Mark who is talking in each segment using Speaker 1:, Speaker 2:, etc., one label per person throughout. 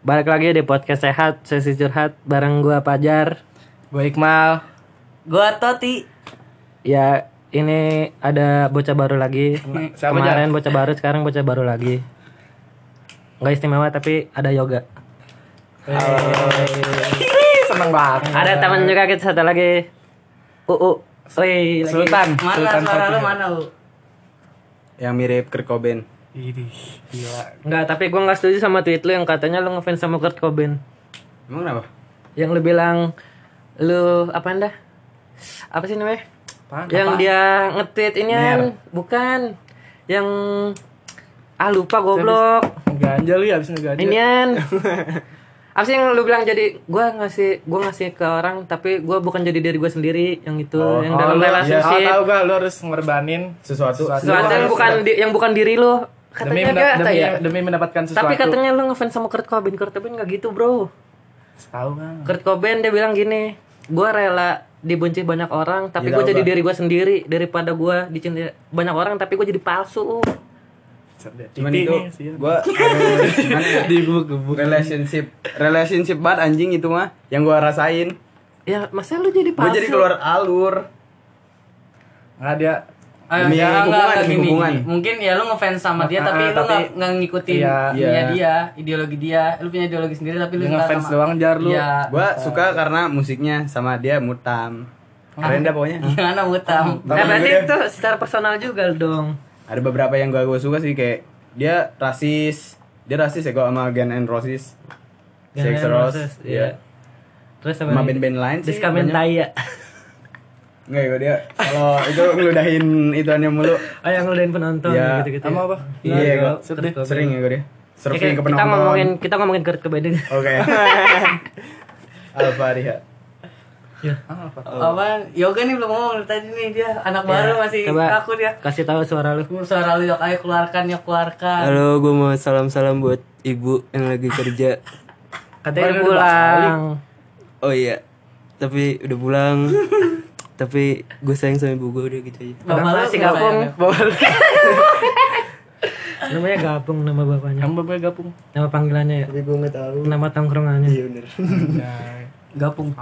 Speaker 1: Balik lagi di podcast sehat, sesi curhat bareng gua Pajar.
Speaker 2: Gue Iqmal.
Speaker 3: Gua Toti.
Speaker 1: Ya, ini ada bocah baru lagi.
Speaker 2: Siapa,
Speaker 1: Kemarin bocah baru, sekarang bocah baru lagi. Nggak istimewa tapi ada yoga.
Speaker 2: Seneng banget.
Speaker 1: Ada teman juga kita satu lagi. UU. Wih, lagi.
Speaker 2: Sultan.
Speaker 3: Mana
Speaker 2: Sultan
Speaker 3: suara lu mana lu?
Speaker 4: yang mirip Kurt Cobain.
Speaker 2: Idih, gila.
Speaker 1: Nggak, tapi gua nggak setuju sama tweet lu yang katanya lu ngefans sama Kurt Cobain.
Speaker 4: Emang kenapa?
Speaker 1: Yang lu bilang lu apa dah? Apa sih namanya?
Speaker 2: Apaan?
Speaker 1: yang dia nge-tweet ini kan bukan yang ah lupa goblok
Speaker 2: Ngeganja lu ya abis ngeganja.
Speaker 1: inian apa sih yang lu bilang jadi gua ngasih gua ngasih ke orang tapi gua bukan jadi diri gua sendiri yang itu yang dalam
Speaker 2: lu-
Speaker 1: relationship
Speaker 2: Oh, tahu gak lu harus ngorbanin
Speaker 4: Sesuatu.
Speaker 2: Sesuatu.
Speaker 1: sesuatu yang bukan di- yang bukan diri lu
Speaker 2: demi
Speaker 1: katanya
Speaker 2: menda-
Speaker 1: gak
Speaker 2: demi,
Speaker 1: ya
Speaker 2: demi mendapatkan sesuatu.
Speaker 1: tapi katanya lu ngefans sama Kurt Cobain Kurt Cobain gak gitu bro
Speaker 2: tahu kan.
Speaker 1: Kurt Cobain dia bilang gini gua rela dibenci banyak orang tapi
Speaker 4: Iya,
Speaker 1: gua
Speaker 4: tahu
Speaker 1: jadi diri gua sendiri daripada gua dicintai banyak orang tapi gua jadi palsu
Speaker 4: Cuman itu gimana ya? relationship relationship banget anjing itu mah yang gua rasain.
Speaker 1: ya masa lu jadi
Speaker 4: Gua
Speaker 1: palsu
Speaker 4: jadi keluar alur.
Speaker 2: Nggak dia
Speaker 4: Demi
Speaker 3: ya, enggak,
Speaker 4: hubungan,
Speaker 3: enggak,
Speaker 4: demi
Speaker 3: gini,
Speaker 4: hubungan.
Speaker 3: gini. Mungkin ya lu ngefans sama dia
Speaker 2: Ah,
Speaker 3: tapi lu
Speaker 2: tapi-
Speaker 3: nggak nggak ngikutin
Speaker 2: Iya.
Speaker 4: Iya.
Speaker 3: dia, ideologi dia. Lu punya ideologi sendiri tapi lu nggak
Speaker 2: ngefans
Speaker 3: sama-
Speaker 2: doang, Jar, lu.
Speaker 3: Iya.
Speaker 4: Gua suka karena musiknya sama dia mutam. Keren dah pokoknya.
Speaker 3: Gimana mutam?
Speaker 1: Nah, berarti itu secara personal juga dong.
Speaker 4: Ada beberapa yang gua, gua suka sih kayak dia rasis. Dia rasis ya gua sama Gun and Roses.
Speaker 1: Guns
Speaker 4: Sex
Speaker 1: N'
Speaker 4: Roses. Iya.
Speaker 1: Terus apa
Speaker 4: Sama band-band lain sih.
Speaker 1: Diskamen
Speaker 4: banyak.
Speaker 1: tai ya.
Speaker 4: Enggak ya dia kalau itu ngeludahin ituannya mulu.
Speaker 1: Oh yang ngeludahin penonton
Speaker 4: Iya.
Speaker 1: gitu-gitu.
Speaker 2: Sama
Speaker 1: ya.
Speaker 2: apa?
Speaker 4: Iya, gua
Speaker 1: Kurt Cobain.
Speaker 4: sering ya gue dia.
Speaker 1: Ya,
Speaker 4: Surfing ke
Speaker 1: kita
Speaker 4: penonton.
Speaker 1: ngomongin kita ngomongin Kurt Cobain dulu.
Speaker 4: Oke. Alfa Riha.
Speaker 1: Ya.
Speaker 3: Apa? Yoga nih belum ngomong dari tadi nih dia anak baru masih
Speaker 1: Coba
Speaker 3: aku dia.
Speaker 1: kasih tahu suara lu.
Speaker 3: Suara lu yuk ayo keluarkan yuk keluarkan.
Speaker 5: Halo, gue mau salam-salam buat ibu yang lagi kerja.
Speaker 1: Katanya
Speaker 2: Oh,
Speaker 1: udah pulang.
Speaker 5: Oh iya, tapi udah pulang. tapi gue sayang sama ibu gue udah gitu aja.
Speaker 3: Bapak lu
Speaker 1: si Gapung.
Speaker 3: sayang
Speaker 1: Namanya Gapung nama bapaknya.
Speaker 2: Kamu bapak gabung.
Speaker 1: Nama panggilannya ya.
Speaker 5: Tapi gue nggak tahu.
Speaker 1: Nama tongkrongannya.
Speaker 5: Iya bener.
Speaker 2: Nah,
Speaker 3: Gapung.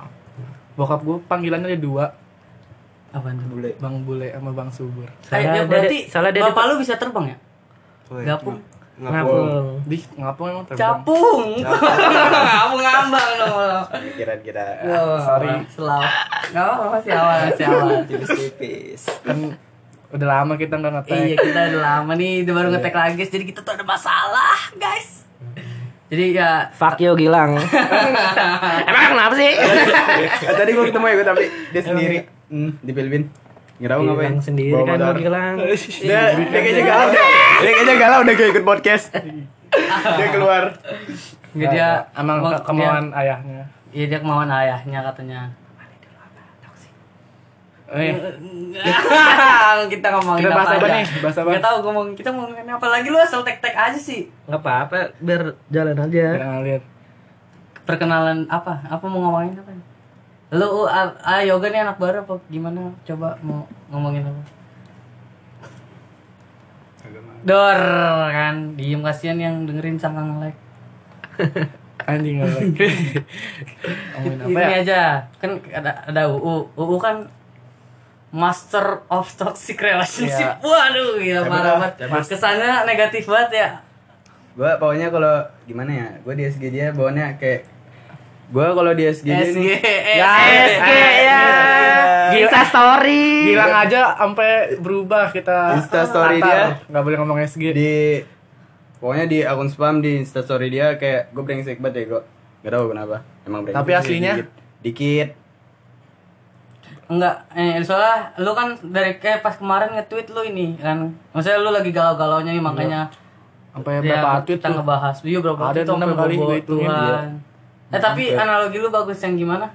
Speaker 2: bokap gue panggilannya ada dua.
Speaker 3: Apaan tuh?
Speaker 5: Bule.
Speaker 2: Bang Bule sama Bang Subur.
Speaker 3: Eh,
Speaker 1: Salah
Speaker 3: ya,
Speaker 1: dia-
Speaker 3: berarti
Speaker 1: salah dia
Speaker 3: bapak lu bisa terbang ya? Gapung.
Speaker 1: Ngapung.
Speaker 2: Di ngapung emang terbang.
Speaker 3: Capung. Kamu ngambang dong lo.
Speaker 4: Kira-kira.
Speaker 2: Sorry.
Speaker 3: Selaw. Gak apa masih awal masih awal.
Speaker 5: Tipis-tipis.
Speaker 2: Kan udah lama kita nggak ngetek.
Speaker 3: iya kita udah lama nih udah baru ngetek lagi guys. jadi kita tuh ada masalah guys. Jadi ya
Speaker 1: Fuck you Gilang. Emang kenapa sih?
Speaker 4: Tadi gue ketemu ya gue tapi dia sendiri hmm, di Filipin. Nggak tahu ngapain.
Speaker 1: Gilang sendiri
Speaker 4: Bawa
Speaker 1: kan lu Gilang.
Speaker 4: Dia, dia kayaknya galau dia. Dia kayaknya galau udah gak ikut podcast. dia keluar.
Speaker 3: nggak dia
Speaker 2: emang
Speaker 3: mau-
Speaker 2: ke- kemauan ayahnya.
Speaker 3: Iya dia kemauan ayahnya katanya.
Speaker 2: Eh,
Speaker 3: kita ngomongin
Speaker 2: Kita bahas
Speaker 3: apa,
Speaker 2: apa
Speaker 3: aja.
Speaker 2: nih? Bahas apa?
Speaker 3: Gak tahu ngomong kita ngomongin apa lagi lu asal tek-tek aja sih.
Speaker 1: Enggak apa-apa, biar jalan aja.
Speaker 2: ngeliat.
Speaker 3: Perkenalan apa? Apa mau ngomongin apa? Lu ah, ah, yoga nih anak baru apa gimana? Coba mau ngomongin apa? Dor kan, diem kasihan yang dengerin sangka nge-like.
Speaker 2: Anjing apa
Speaker 3: Ini
Speaker 2: ya?
Speaker 3: aja, kan ada ada UU. UU kan Master of Toxic Relationship.
Speaker 2: Iya.
Speaker 3: Waduh, gila
Speaker 4: Siapa
Speaker 3: parah banget. Kesannya negatif banget ya.
Speaker 4: Gue pokoknya kalau gimana ya? Gue di SG dia bawaannya kayak gue kalau di SG nih
Speaker 2: Ya,
Speaker 1: SG ya. Insta story.
Speaker 2: Bilang aja sampai berubah kita.
Speaker 4: Insta story dia.
Speaker 2: nggak boleh ngomong SG.
Speaker 4: di pokoknya di akun spam di instastory dia kayak gue brengsek banget ya gue gak tau kenapa emang brengsek
Speaker 2: Tapi aslinya?
Speaker 4: dikit, dikit.
Speaker 3: Enggak, eh soalnya lu kan dari kayak pas kemarin nge-tweet lu ini kan. Maksudnya lu lagi galau-galaunya nih makanya
Speaker 2: Sampai
Speaker 3: ya,
Speaker 2: berapa tweet
Speaker 3: kita
Speaker 2: tuh?
Speaker 3: ngebahas. Iya berapa
Speaker 2: Ada
Speaker 3: tweet tuh
Speaker 2: enam
Speaker 3: sampai
Speaker 2: kali
Speaker 3: bobo
Speaker 2: gua hitungin,
Speaker 3: Tuhan. Eh tapi analogi lu bagus yang gimana?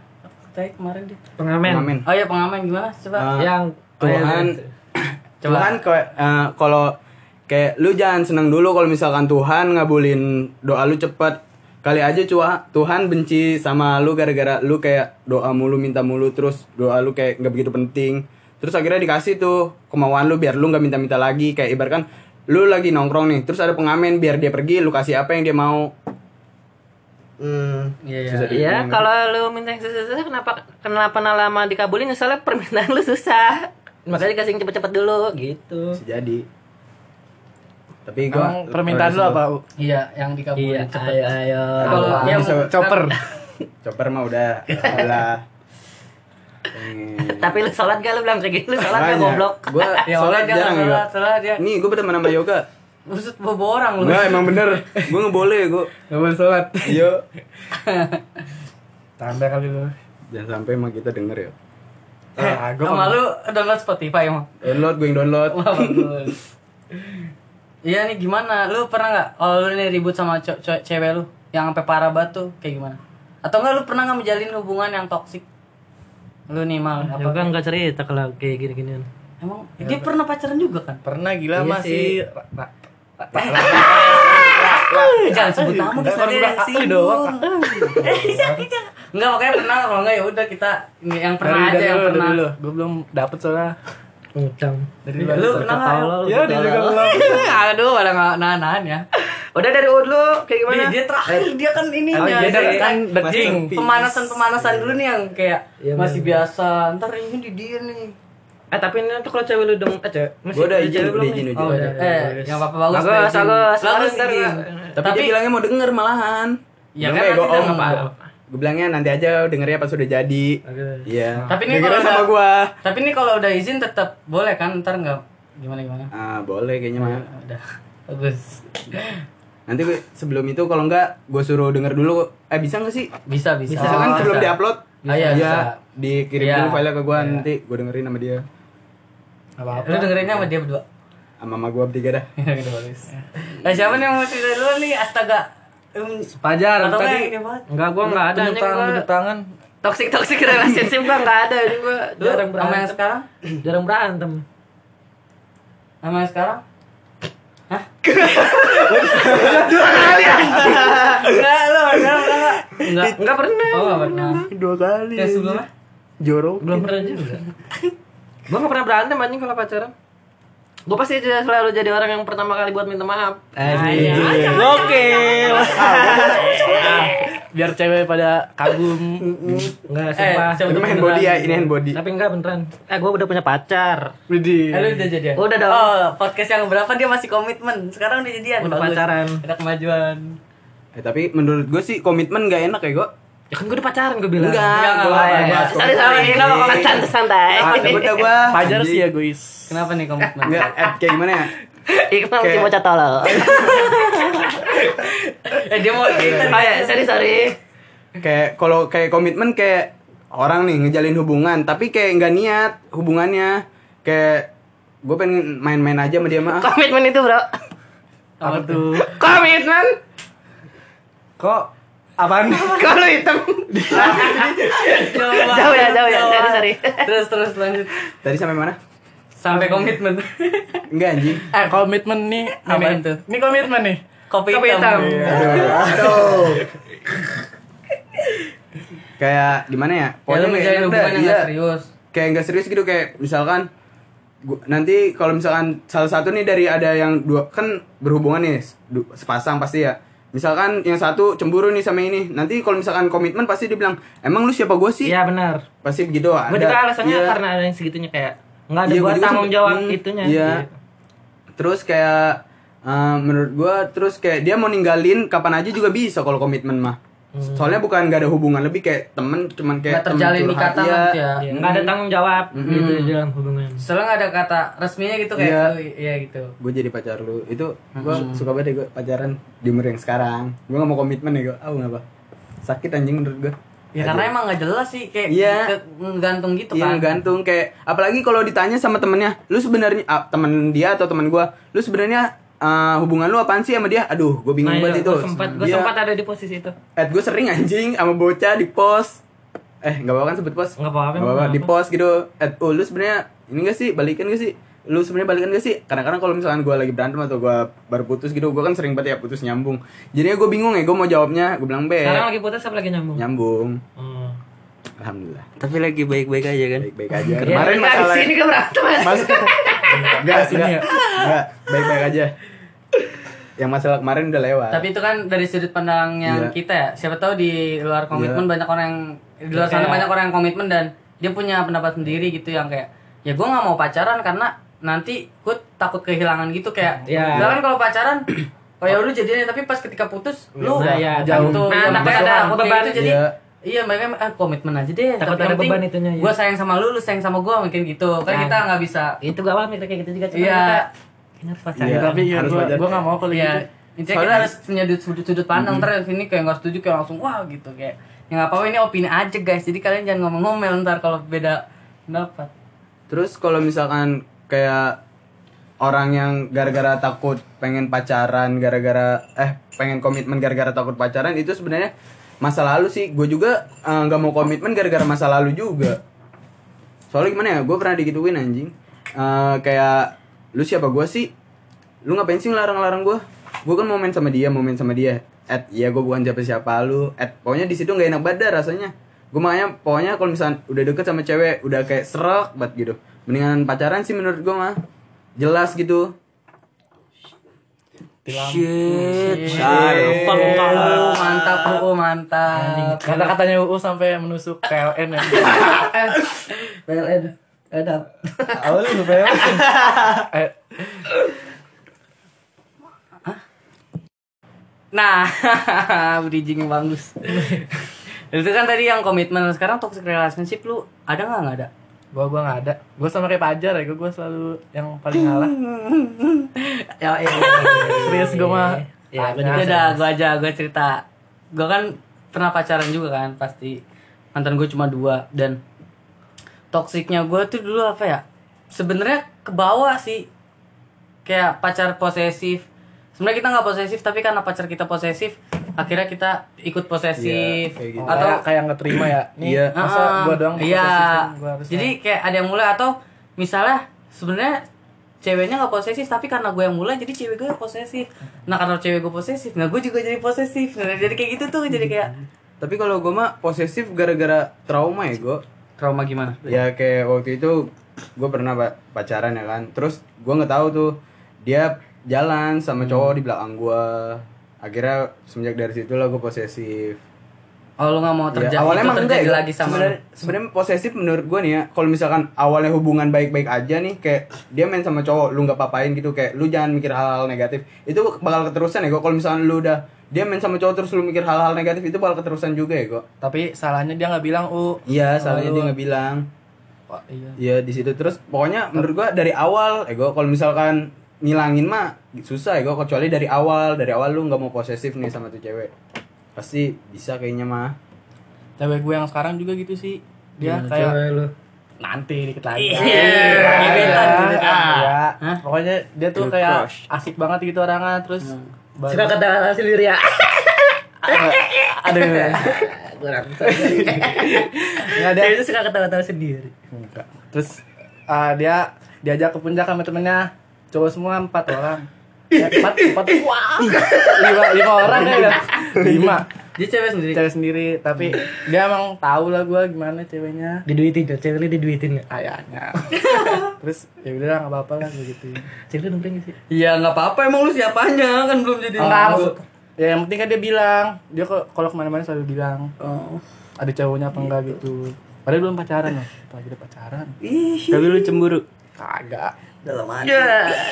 Speaker 3: Tadi kemarin dia.
Speaker 1: Pengamen.
Speaker 4: Pengamen.
Speaker 3: Oh iya pengamen gimana? Coba.
Speaker 4: Ah.
Speaker 1: Yang
Speaker 4: Tuhan
Speaker 3: Coba.
Speaker 4: Tuhan kayak eh, kalau kayak lu jangan senang dulu kalau misalkan Tuhan ngabulin doa lu cepet kali aja cua Tuhan benci sama lu gara-gara lu kayak doa mulu minta mulu terus doa lu kayak nggak begitu penting terus akhirnya dikasih tuh kemauan lu biar lu nggak minta-minta lagi kayak ibaratkan lu lagi nongkrong nih terus ada pengamen biar dia pergi lu kasih apa yang dia mau Hmm,
Speaker 3: Iya, iya.
Speaker 4: susah
Speaker 1: Iya,
Speaker 4: dibilang.
Speaker 1: kalau lu minta yang susah-susah kenapa kenapa lama dikabulin? Soalnya permintaan lu susah. Makanya dikasih yang cepet-cepet dulu gitu.
Speaker 4: bisa jadi. Tapi gua
Speaker 2: Emang permintaan lu apa?
Speaker 3: Iya, yang dikabulin
Speaker 1: Iya,
Speaker 3: cepet.
Speaker 1: ayo ayo.
Speaker 3: Kalau yang
Speaker 2: chopper.
Speaker 4: Chopper mah udah lah.
Speaker 1: Tapi lu sholat gak lu bilang kayak gitu? Lu sholat gak goblok?
Speaker 4: Gua
Speaker 3: ya
Speaker 4: sholat jarang ya.
Speaker 3: sholat, sholat dia.
Speaker 4: Nih, gua berteman sama yoga.
Speaker 3: Maksud bobo orang lu.
Speaker 4: Enggak, emang bener. Gua nggak boleh, gua.
Speaker 2: Gak boleh sholat.
Speaker 4: Iya.
Speaker 2: Tanda kali lu.
Speaker 4: Jangan sampai emang kita denger ya.
Speaker 2: Ah, gua
Speaker 3: Sama lu download Spotify emang.
Speaker 4: Download, gue yang download.
Speaker 3: Iya nih gimana? Lu pernah nggak kalau lu nih ribut sama ce- ce- cewek lu yang sampai parah banget tuh kayak gimana? Atau enggak lu pernah nggak menjalin hubungan yang toksik? Lu nih mal
Speaker 1: Ya
Speaker 3: apa?
Speaker 1: kan nggak cerita kalau kayak gini-ginian.
Speaker 3: Emang dia pernah pacaran juga kan?
Speaker 2: pernah gila
Speaker 1: Iya
Speaker 2: masih
Speaker 3: Jangan sebut nama
Speaker 2: Enggak,
Speaker 3: bisa
Speaker 2: baru
Speaker 3: dia
Speaker 2: bilang ah,
Speaker 3: singgung.
Speaker 2: doang.
Speaker 3: Enggak makanya pernah kalau enggak ya udah kita yang pernah aja yang pernah.
Speaker 2: dari lu. Gua belum dapet soalnya.
Speaker 1: Ucang.
Speaker 2: Dari
Speaker 3: Lu nggak?
Speaker 2: Ya, dia juga belum.
Speaker 3: Aduh, pada nggak nahan ya.
Speaker 1: Udah dari Ud lu kayak gimana?
Speaker 3: Dia, dia terakhir dia kan ininya.
Speaker 2: Oh, iya,
Speaker 3: dia
Speaker 2: dia kan king.
Speaker 4: Tepi.
Speaker 3: pemanasan pemanasan dulu nih yang kayak
Speaker 1: Iya,
Speaker 3: masih biasa ntar ini di dia nih
Speaker 1: Eh tapi ini tuh kalau cewek lu dong, eh. Masih
Speaker 4: Gua udah izin, udah izin,
Speaker 3: oh
Speaker 4: izin.
Speaker 3: udah
Speaker 1: udah,
Speaker 3: eh yang apa bagus
Speaker 1: Bagus,
Speaker 3: izin.
Speaker 1: bagus.
Speaker 3: bagus
Speaker 1: Ntar.
Speaker 4: Tapi, dia bilangnya mau denger malahan.
Speaker 3: Ya kan
Speaker 4: "Eh,
Speaker 3: nanti
Speaker 4: gua
Speaker 3: dia
Speaker 4: om."
Speaker 3: nggak apa-apa.
Speaker 4: Gue bilangnya nanti aja dengernya pas udah jadi. Iya.
Speaker 3: Tapi ini kalau
Speaker 4: sama
Speaker 3: udah-
Speaker 4: gua.
Speaker 3: tapi ini kalau udah izin tetap boleh kan ntar nggak gimana gimana
Speaker 4: Ah, boleh kayaknya mah.
Speaker 3: udah bagus
Speaker 4: Nanti gue sebelum itu kalau enggak gue suruh denger dulu. Eh bisa nggak sih?
Speaker 3: bisa bisa
Speaker 4: Bisa kan sebelum diupload?
Speaker 3: Ah, iya, bisa.
Speaker 4: dikirim
Speaker 3: Iya.
Speaker 4: dulu file ke gua
Speaker 3: Iya.
Speaker 4: nanti gue dengerin sama dia.
Speaker 2: Apa apa?
Speaker 3: lu dengerinnya sama dia berdua
Speaker 4: Sama mama gua bertiga dah.
Speaker 3: Nah, siapa nih yang mau cerita dulu nih? Astaga. Um,
Speaker 2: Pajar
Speaker 3: atau
Speaker 2: tadi
Speaker 3: enggak
Speaker 1: gua enggak ada nih
Speaker 2: tangan,
Speaker 1: gua.
Speaker 2: tangan.
Speaker 1: Toxic toxic relationship gua enggak ada ini gua
Speaker 3: Lu
Speaker 1: jarang
Speaker 3: sama yang
Speaker 1: berantem.
Speaker 3: sekarang?
Speaker 1: Jarang berantem.
Speaker 3: Sama yang sekarang? Hah? Enggak, lu enggak, enggak.
Speaker 1: Enggak, enggak pernah.
Speaker 3: Oh, enggak pernah.
Speaker 2: Dua kali.
Speaker 3: Yang sebelumnya?
Speaker 2: Jorok.
Speaker 1: Belum pernah juga. Gua enggak pernah berantem anjing kalau pacaran. Gua pasti selalu jadi orang yang pertama kali buat minta maaf.
Speaker 3: Iya.
Speaker 5: Oke.
Speaker 2: Biar cewek pada kagum.
Speaker 1: Enggak,
Speaker 3: Eh,
Speaker 1: sumpah.
Speaker 3: coba
Speaker 4: Ini main body ya, ini hand body.
Speaker 1: Tapi enggak beneran. Eh, gua udah punya pacar.
Speaker 2: Widih.
Speaker 3: Eh, lu udah jadian?
Speaker 1: Udah dong.
Speaker 3: Oh, podcast yang berapa dia masih komitmen. Sekarang udah jadian.
Speaker 1: Udah pacaran.
Speaker 3: Ada kemajuan.
Speaker 4: Eh tapi menurut gue sih komitmen gak enak ya gue.
Speaker 1: Ya kan gua udah pacaran gua bilang.
Speaker 4: Enggak, gua
Speaker 3: enggak,
Speaker 1: Sorry, sorry. Enggak apa-apa, santai santai.
Speaker 4: Ah, gua.
Speaker 2: Pajar sih ya guys.
Speaker 3: Kenapa nih komitmen?
Speaker 4: Enggak, eh, kayak gimana ya?
Speaker 1: Iqbal masih
Speaker 4: Kayak-
Speaker 1: bocah tolol.
Speaker 3: eh, dia mau cerita.
Speaker 1: Oh ya, sorry sorry.
Speaker 4: Kayak kalau kayak komitmen kayak orang nih ngejalin hubungan, tapi kayak nggak niat hubungannya. Kayak gue pengen main-main aja sama dia mah. ah.
Speaker 1: Komitmen itu, Bro.
Speaker 2: Apa tuh?
Speaker 1: Komitmen.
Speaker 2: Kok apaan?
Speaker 1: Kalau hitam. Jauh ya, jauh ya.
Speaker 3: Coba.
Speaker 1: Sorry, sorry.
Speaker 3: Terus terus lanjut.
Speaker 4: Tadi sampai mana?
Speaker 3: Sampai komitmen.
Speaker 4: Enggak anjing.
Speaker 2: Eh, komitmen nih.
Speaker 3: Apaan
Speaker 2: ini.
Speaker 3: tuh?
Speaker 2: Ini komitmen nih.
Speaker 3: Kopi
Speaker 1: Kopi
Speaker 3: hitam.
Speaker 1: hitam.
Speaker 4: Aduh, aduh. kayak gimana ya?
Speaker 3: Ya lu
Speaker 4: nggak
Speaker 3: menjalin
Speaker 4: enak
Speaker 3: hubungan yang
Speaker 4: iya.
Speaker 3: serius.
Speaker 4: kayak nggak serius gitu kayak misalkan gua, nanti kalau misalkan salah satu nih dari ada yang dua kan berhubungan nih sepasang pasti ya misalkan yang satu cemburu nih sama ini nanti kalau misalkan komitmen pasti dibilang emang lu siapa gue sih
Speaker 1: Iya benar.
Speaker 4: pasti begitu ada
Speaker 1: Gue alasannya
Speaker 4: Iya.
Speaker 1: karena ada yang segitunya kayak nggak ada
Speaker 4: Iya, gua
Speaker 1: tanggung jawab
Speaker 4: hmm,
Speaker 1: itunya.
Speaker 4: iya. terus kayak eh, menurut gua terus kayak dia mau ninggalin kapan aja juga bisa kalau komitmen mah soalnya bukan gak ada hubungan lebih kayak temen cuman kayak
Speaker 3: Nggak terjalin
Speaker 4: iya.
Speaker 3: gitu ya.
Speaker 1: Iya, nggak ada tanggung jawab. Gitu di dalam hubungan.
Speaker 3: Soalnya nggak ada kata resminya gitu kayak
Speaker 4: Iya.
Speaker 3: lu, iya gitu.
Speaker 4: gue jadi pacar lu. Itu gue suka banget deh gue pacaran di umur yang sekarang. Gue gak mau komitmen ya gue ah kenapa sakit anjing menurut gue
Speaker 3: Ya karena emang nggak jelas sih kayak ke- ngegantung gitu
Speaker 4: Iya
Speaker 3: kan.
Speaker 4: gantung kayak apalagi kalau ditanya sama temennya lu sebenarnya ah, temen dia atau temen gue lu sebenarnya ah, hubungan lu apaan sih sama dia? Aduh gue bingung
Speaker 1: Nah,
Speaker 4: banget
Speaker 1: iya,
Speaker 4: itu.
Speaker 1: gue sempat gue sempat ada di posisi itu.
Speaker 4: at gue sering anjing sama bocah di pos. Eh nggak apa-apa kan sebut pos?
Speaker 1: Nggak apa-apa,
Speaker 4: Nggak apa-apa di pos gitu. At oh lu sebenarnya ini gak sih? Balikan gak sih? Lu sebenarnya balikan gak sih? Kadang-kadang kalau misalkan gue lagi berantem atau gue baru putus gitu gue kan sering banget ya putus nyambung. Jadinya gue bingung ya gue mau jawabnya. Gue bilang be.
Speaker 1: Sekarang lagi putus apa lagi nyambung?
Speaker 4: nyambung.
Speaker 1: Oh.
Speaker 4: alhamdulillah.
Speaker 5: Tapi lagi baik-baik aja kan.
Speaker 4: baik-baik aja.
Speaker 1: Ya,
Speaker 4: kemarin
Speaker 1: nggak,
Speaker 4: masalah
Speaker 1: di sini kan berantem.
Speaker 4: mas. Enggak enggak.
Speaker 2: ya?
Speaker 4: enggak baik-baik aja yang masalah kemarin udah lewat
Speaker 3: Tapi itu kan dari sudut pandang yang
Speaker 4: Iya.
Speaker 3: kita ya. Siapa tahu di luar komitmen
Speaker 4: Iya.
Speaker 3: banyak orang yang di luar sana
Speaker 1: Kayak-
Speaker 3: banyak orang yang komitmen dan dia punya pendapat sendiri gitu yang kayak ya gue nggak mau pacaran karena nanti gue takut kehilangan gitu kayak.
Speaker 1: Iya.
Speaker 3: Misalkan kalau pacaran Oh ya lu jadian tapi pas ketika putus lu
Speaker 1: udah, ya,
Speaker 3: jauh tuh
Speaker 1: Nah,
Speaker 3: nah,
Speaker 1: takut
Speaker 3: ada
Speaker 1: beban.
Speaker 3: gitu jadi
Speaker 4: Iya.
Speaker 3: iya mereka ah, komitmen aja deh
Speaker 1: Takut
Speaker 3: tapi
Speaker 1: ada beban itunya, iya.
Speaker 3: gue sayang sama lu lu sayang sama gue mungkin gitu kan
Speaker 1: Nah.
Speaker 3: kita nggak bisa
Speaker 1: itu gak mikir kayak gitu juga cuma
Speaker 3: Iya.
Speaker 1: kita kenapa
Speaker 4: Iya.
Speaker 2: Tapi ya
Speaker 4: harus
Speaker 2: gua
Speaker 4: wajar.
Speaker 2: gua enggak mau kalau
Speaker 3: Iya.
Speaker 2: gitu.
Speaker 3: Intinya kita
Speaker 4: Soalnya-
Speaker 3: harus punya sudut- sudut-sudut pandang ntar sini kayak nggak setuju kayak langsung wah gitu kayak ya nggak apa-apa ini opini aja guys jadi kalian jangan ngomong-ngomel ntar kalau beda pendapat
Speaker 4: Terus kalau misalkan kayak orang yang gara-gara takut pengen pacaran, gara-gara eh pengen komitmen gara-gara takut pacaran itu sebenarnya masa lalu sih. Gue juga eh, nggak mau komitmen gara-gara masa lalu juga. Soalnya gimana ya? Gue pernah digituin anjing. Eh, kayak lu siapa gue sih? Lu ngapain sih ngelarang-larang gue? Gue kan mau main sama dia, mau main sama dia. At, iya gue bukan siapa-siapa lu. At, pokoknya di situ nggak enak dah rasanya. Gue makanya pokoknya kalau misalnya udah deket sama cewek, udah kayak serak banget gitu. Mendingan pacaran sih menurut gue mah. Jelas gitu.
Speaker 5: Shit.
Speaker 3: Oh, mantap oh mantap
Speaker 2: Kata-katanya UU sampai menusuk PLN ya.
Speaker 3: PLN ada
Speaker 2: Awal lu. Eh,
Speaker 3: nah bridging yang bagus itu kan tadi yang komitmen sekarang toxic relationship lu ada nggak nggak ada
Speaker 2: gua gua enggak ada. Gua sama kayak Pajar ya, gua, gua selalu yang paling ngalah.
Speaker 3: ya iya
Speaker 2: Serius gua mah.
Speaker 1: ya gue juga
Speaker 3: udah, gue aja, gue cerita. Gue kan pernah pacaran juga kan, pasti. Mantan gue cuma dua dan toksiknya gue tuh dulu apa ya? Sebenarnya ke bawah sih. Kayak pacar posesif. Sebenarnya kita nggak posesif, tapi karena pacar kita posesif, akhirnya kita ikut posesif.
Speaker 4: Iya, kayak gitu.
Speaker 3: Atau
Speaker 2: kayak kayak nggak terima ya. Nih,
Speaker 4: Iya.
Speaker 2: masa gua doang
Speaker 3: Iya.
Speaker 2: gua harus
Speaker 3: Jadi kayak ada yang mulai atau misalnya sebenarnya ceweknya nggak posesif tapi karena gue yang mulai jadi cewek gue yang posesif. Nah karena cewek gue posesif, nah gue juga jadi posesif. Nah, jadi kayak gitu tuh jadi kayak
Speaker 4: Tapi kalau gue mah posesif gara-gara trauma ya gue.
Speaker 3: Trauma gimana?
Speaker 4: Ya kayak waktu itu gue pernah pa- pacaran ya kan. Terus gue nggak tahu tuh dia jalan sama cowok di belakang gue. Akhirnya semenjak dari situ lah gue posesif.
Speaker 3: Oh lu nggak mau
Speaker 4: Ya,
Speaker 3: terjadi
Speaker 4: awalnya
Speaker 3: itu
Speaker 4: emang enggak
Speaker 3: terjadi
Speaker 4: ya.
Speaker 3: lagi sama
Speaker 4: Sebenarnya sebenarnya posesif menurut gue nih ya. Kalau misalkan awalnya hubungan baik-baik aja nih, kayak dia main sama cowok, lu nggak papain gitu, kayak lu jangan mikir hal-hal negatif. Itu bakal keterusan ya. kok. Kalau misalkan lu udah dia main sama cowok terus lu mikir hal-hal negatif itu bakal keterusan juga ya kok.
Speaker 2: Tapi salahnya dia nggak bilang U.
Speaker 4: Iya, salahnya
Speaker 2: lu-
Speaker 4: dia nggak bilang.
Speaker 2: Wah, iya.
Speaker 4: Iya di situ terus pokoknya menurut gua dari awal ego kalau misalkan ngilangin mah susah ego kecuali dari awal dari awal lu nggak mau posesif nih sama tuh cewek pasti bisa kayaknya mah
Speaker 2: Cewek gue yang sekarang juga gitu sih. Dia kayak
Speaker 1: lu
Speaker 2: nanti dikit lagi.
Speaker 3: Iya,
Speaker 2: Iya,
Speaker 3: gebetan,
Speaker 2: iya, iya.
Speaker 3: Hah?
Speaker 2: Pokoknya dia tuh kayak
Speaker 5: crush.
Speaker 2: asik banget gitu orangnya terus baru-
Speaker 1: suka kata sendiri ya
Speaker 2: aduh
Speaker 1: kurang
Speaker 2: nggak ada
Speaker 1: dia itu suka kata-kata sendiri
Speaker 2: Enggak. terus ah, dia diajak ke puncak sama temennya cowok semua empat orang Empat empat. Wah. Lima lima orang ya lima.
Speaker 3: Dia cewek sendiri.
Speaker 2: cewek sendiri tapi dia emang tahu lah gue gimana ceweknya.
Speaker 1: Diduitin tuh cewek lu diduitin nggak?
Speaker 2: Kayaknya terus ya udah lah nggak apa-apa lah begitu
Speaker 1: cewek lu nongkrong nggak sih?
Speaker 3: Iya nggak apa-apa. Emang lu siapanya? Kan belum jadi.
Speaker 2: maksud ya yang penting kan dia bilang. Dia kok kalau ke mana-mana selalu bilang.
Speaker 3: Oh.
Speaker 2: ada cowoknya apa enggak gitu. Padahal belum pacaran loh. Apalagi udah pacaran.
Speaker 5: Tapi lu cemburu.
Speaker 2: kagak
Speaker 3: Dalam hati.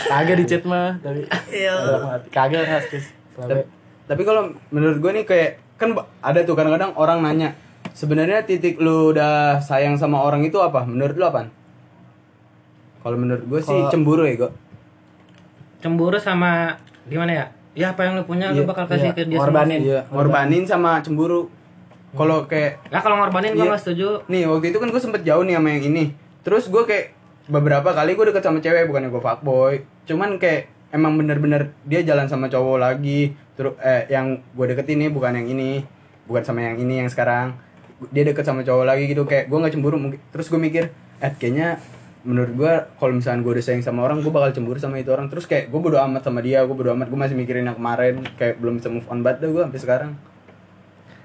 Speaker 2: kagak di chat mah tapi dalam hati. Kagak nggak serius
Speaker 4: tapi, tapi kalau menurut gua nih kayak kan ada tuh kadang-kadang orang nanya sebenarnya titik lu udah sayang sama orang itu apa? Menurut lu apa kalau menurut gue sih cemburu ya kok
Speaker 1: cemburu sama gimana ya? Ya apa yang lu punya lu
Speaker 4: Iya,
Speaker 1: bakal kasih
Speaker 2: iya,
Speaker 1: ke dia
Speaker 2: ngorbanin.
Speaker 1: semua.
Speaker 4: iya ngorbanin sama cemburu. Kalau kayak
Speaker 1: nah kalau ngorbanin gua
Speaker 4: Iya.
Speaker 1: nggak setuju.
Speaker 4: Nih waktu itu kan gue sempet jauh nih sama yang ini. Terus gue kayak beberapa kali gue deket sama cewek bukannya gue fuckboy. Cuman kayak emang bener-bener dia jalan sama cowok lagi. Terus eh yang gue deketin nih bukan yang ini Bukan sama yang ini yang sekarang. Dia deket sama cowok lagi gitu kayak gue gak cemburu mungkin Terus gue mikir eh kayaknya menurut gue kalau misalnya gue udah sayang sama orang gue bakal cemburu sama itu orang. Terus kayak gue bodo amat sama dia gue bodo amat gue masih mikirin yang kemarin kayak belum bisa move on banget gue sampai sekarang.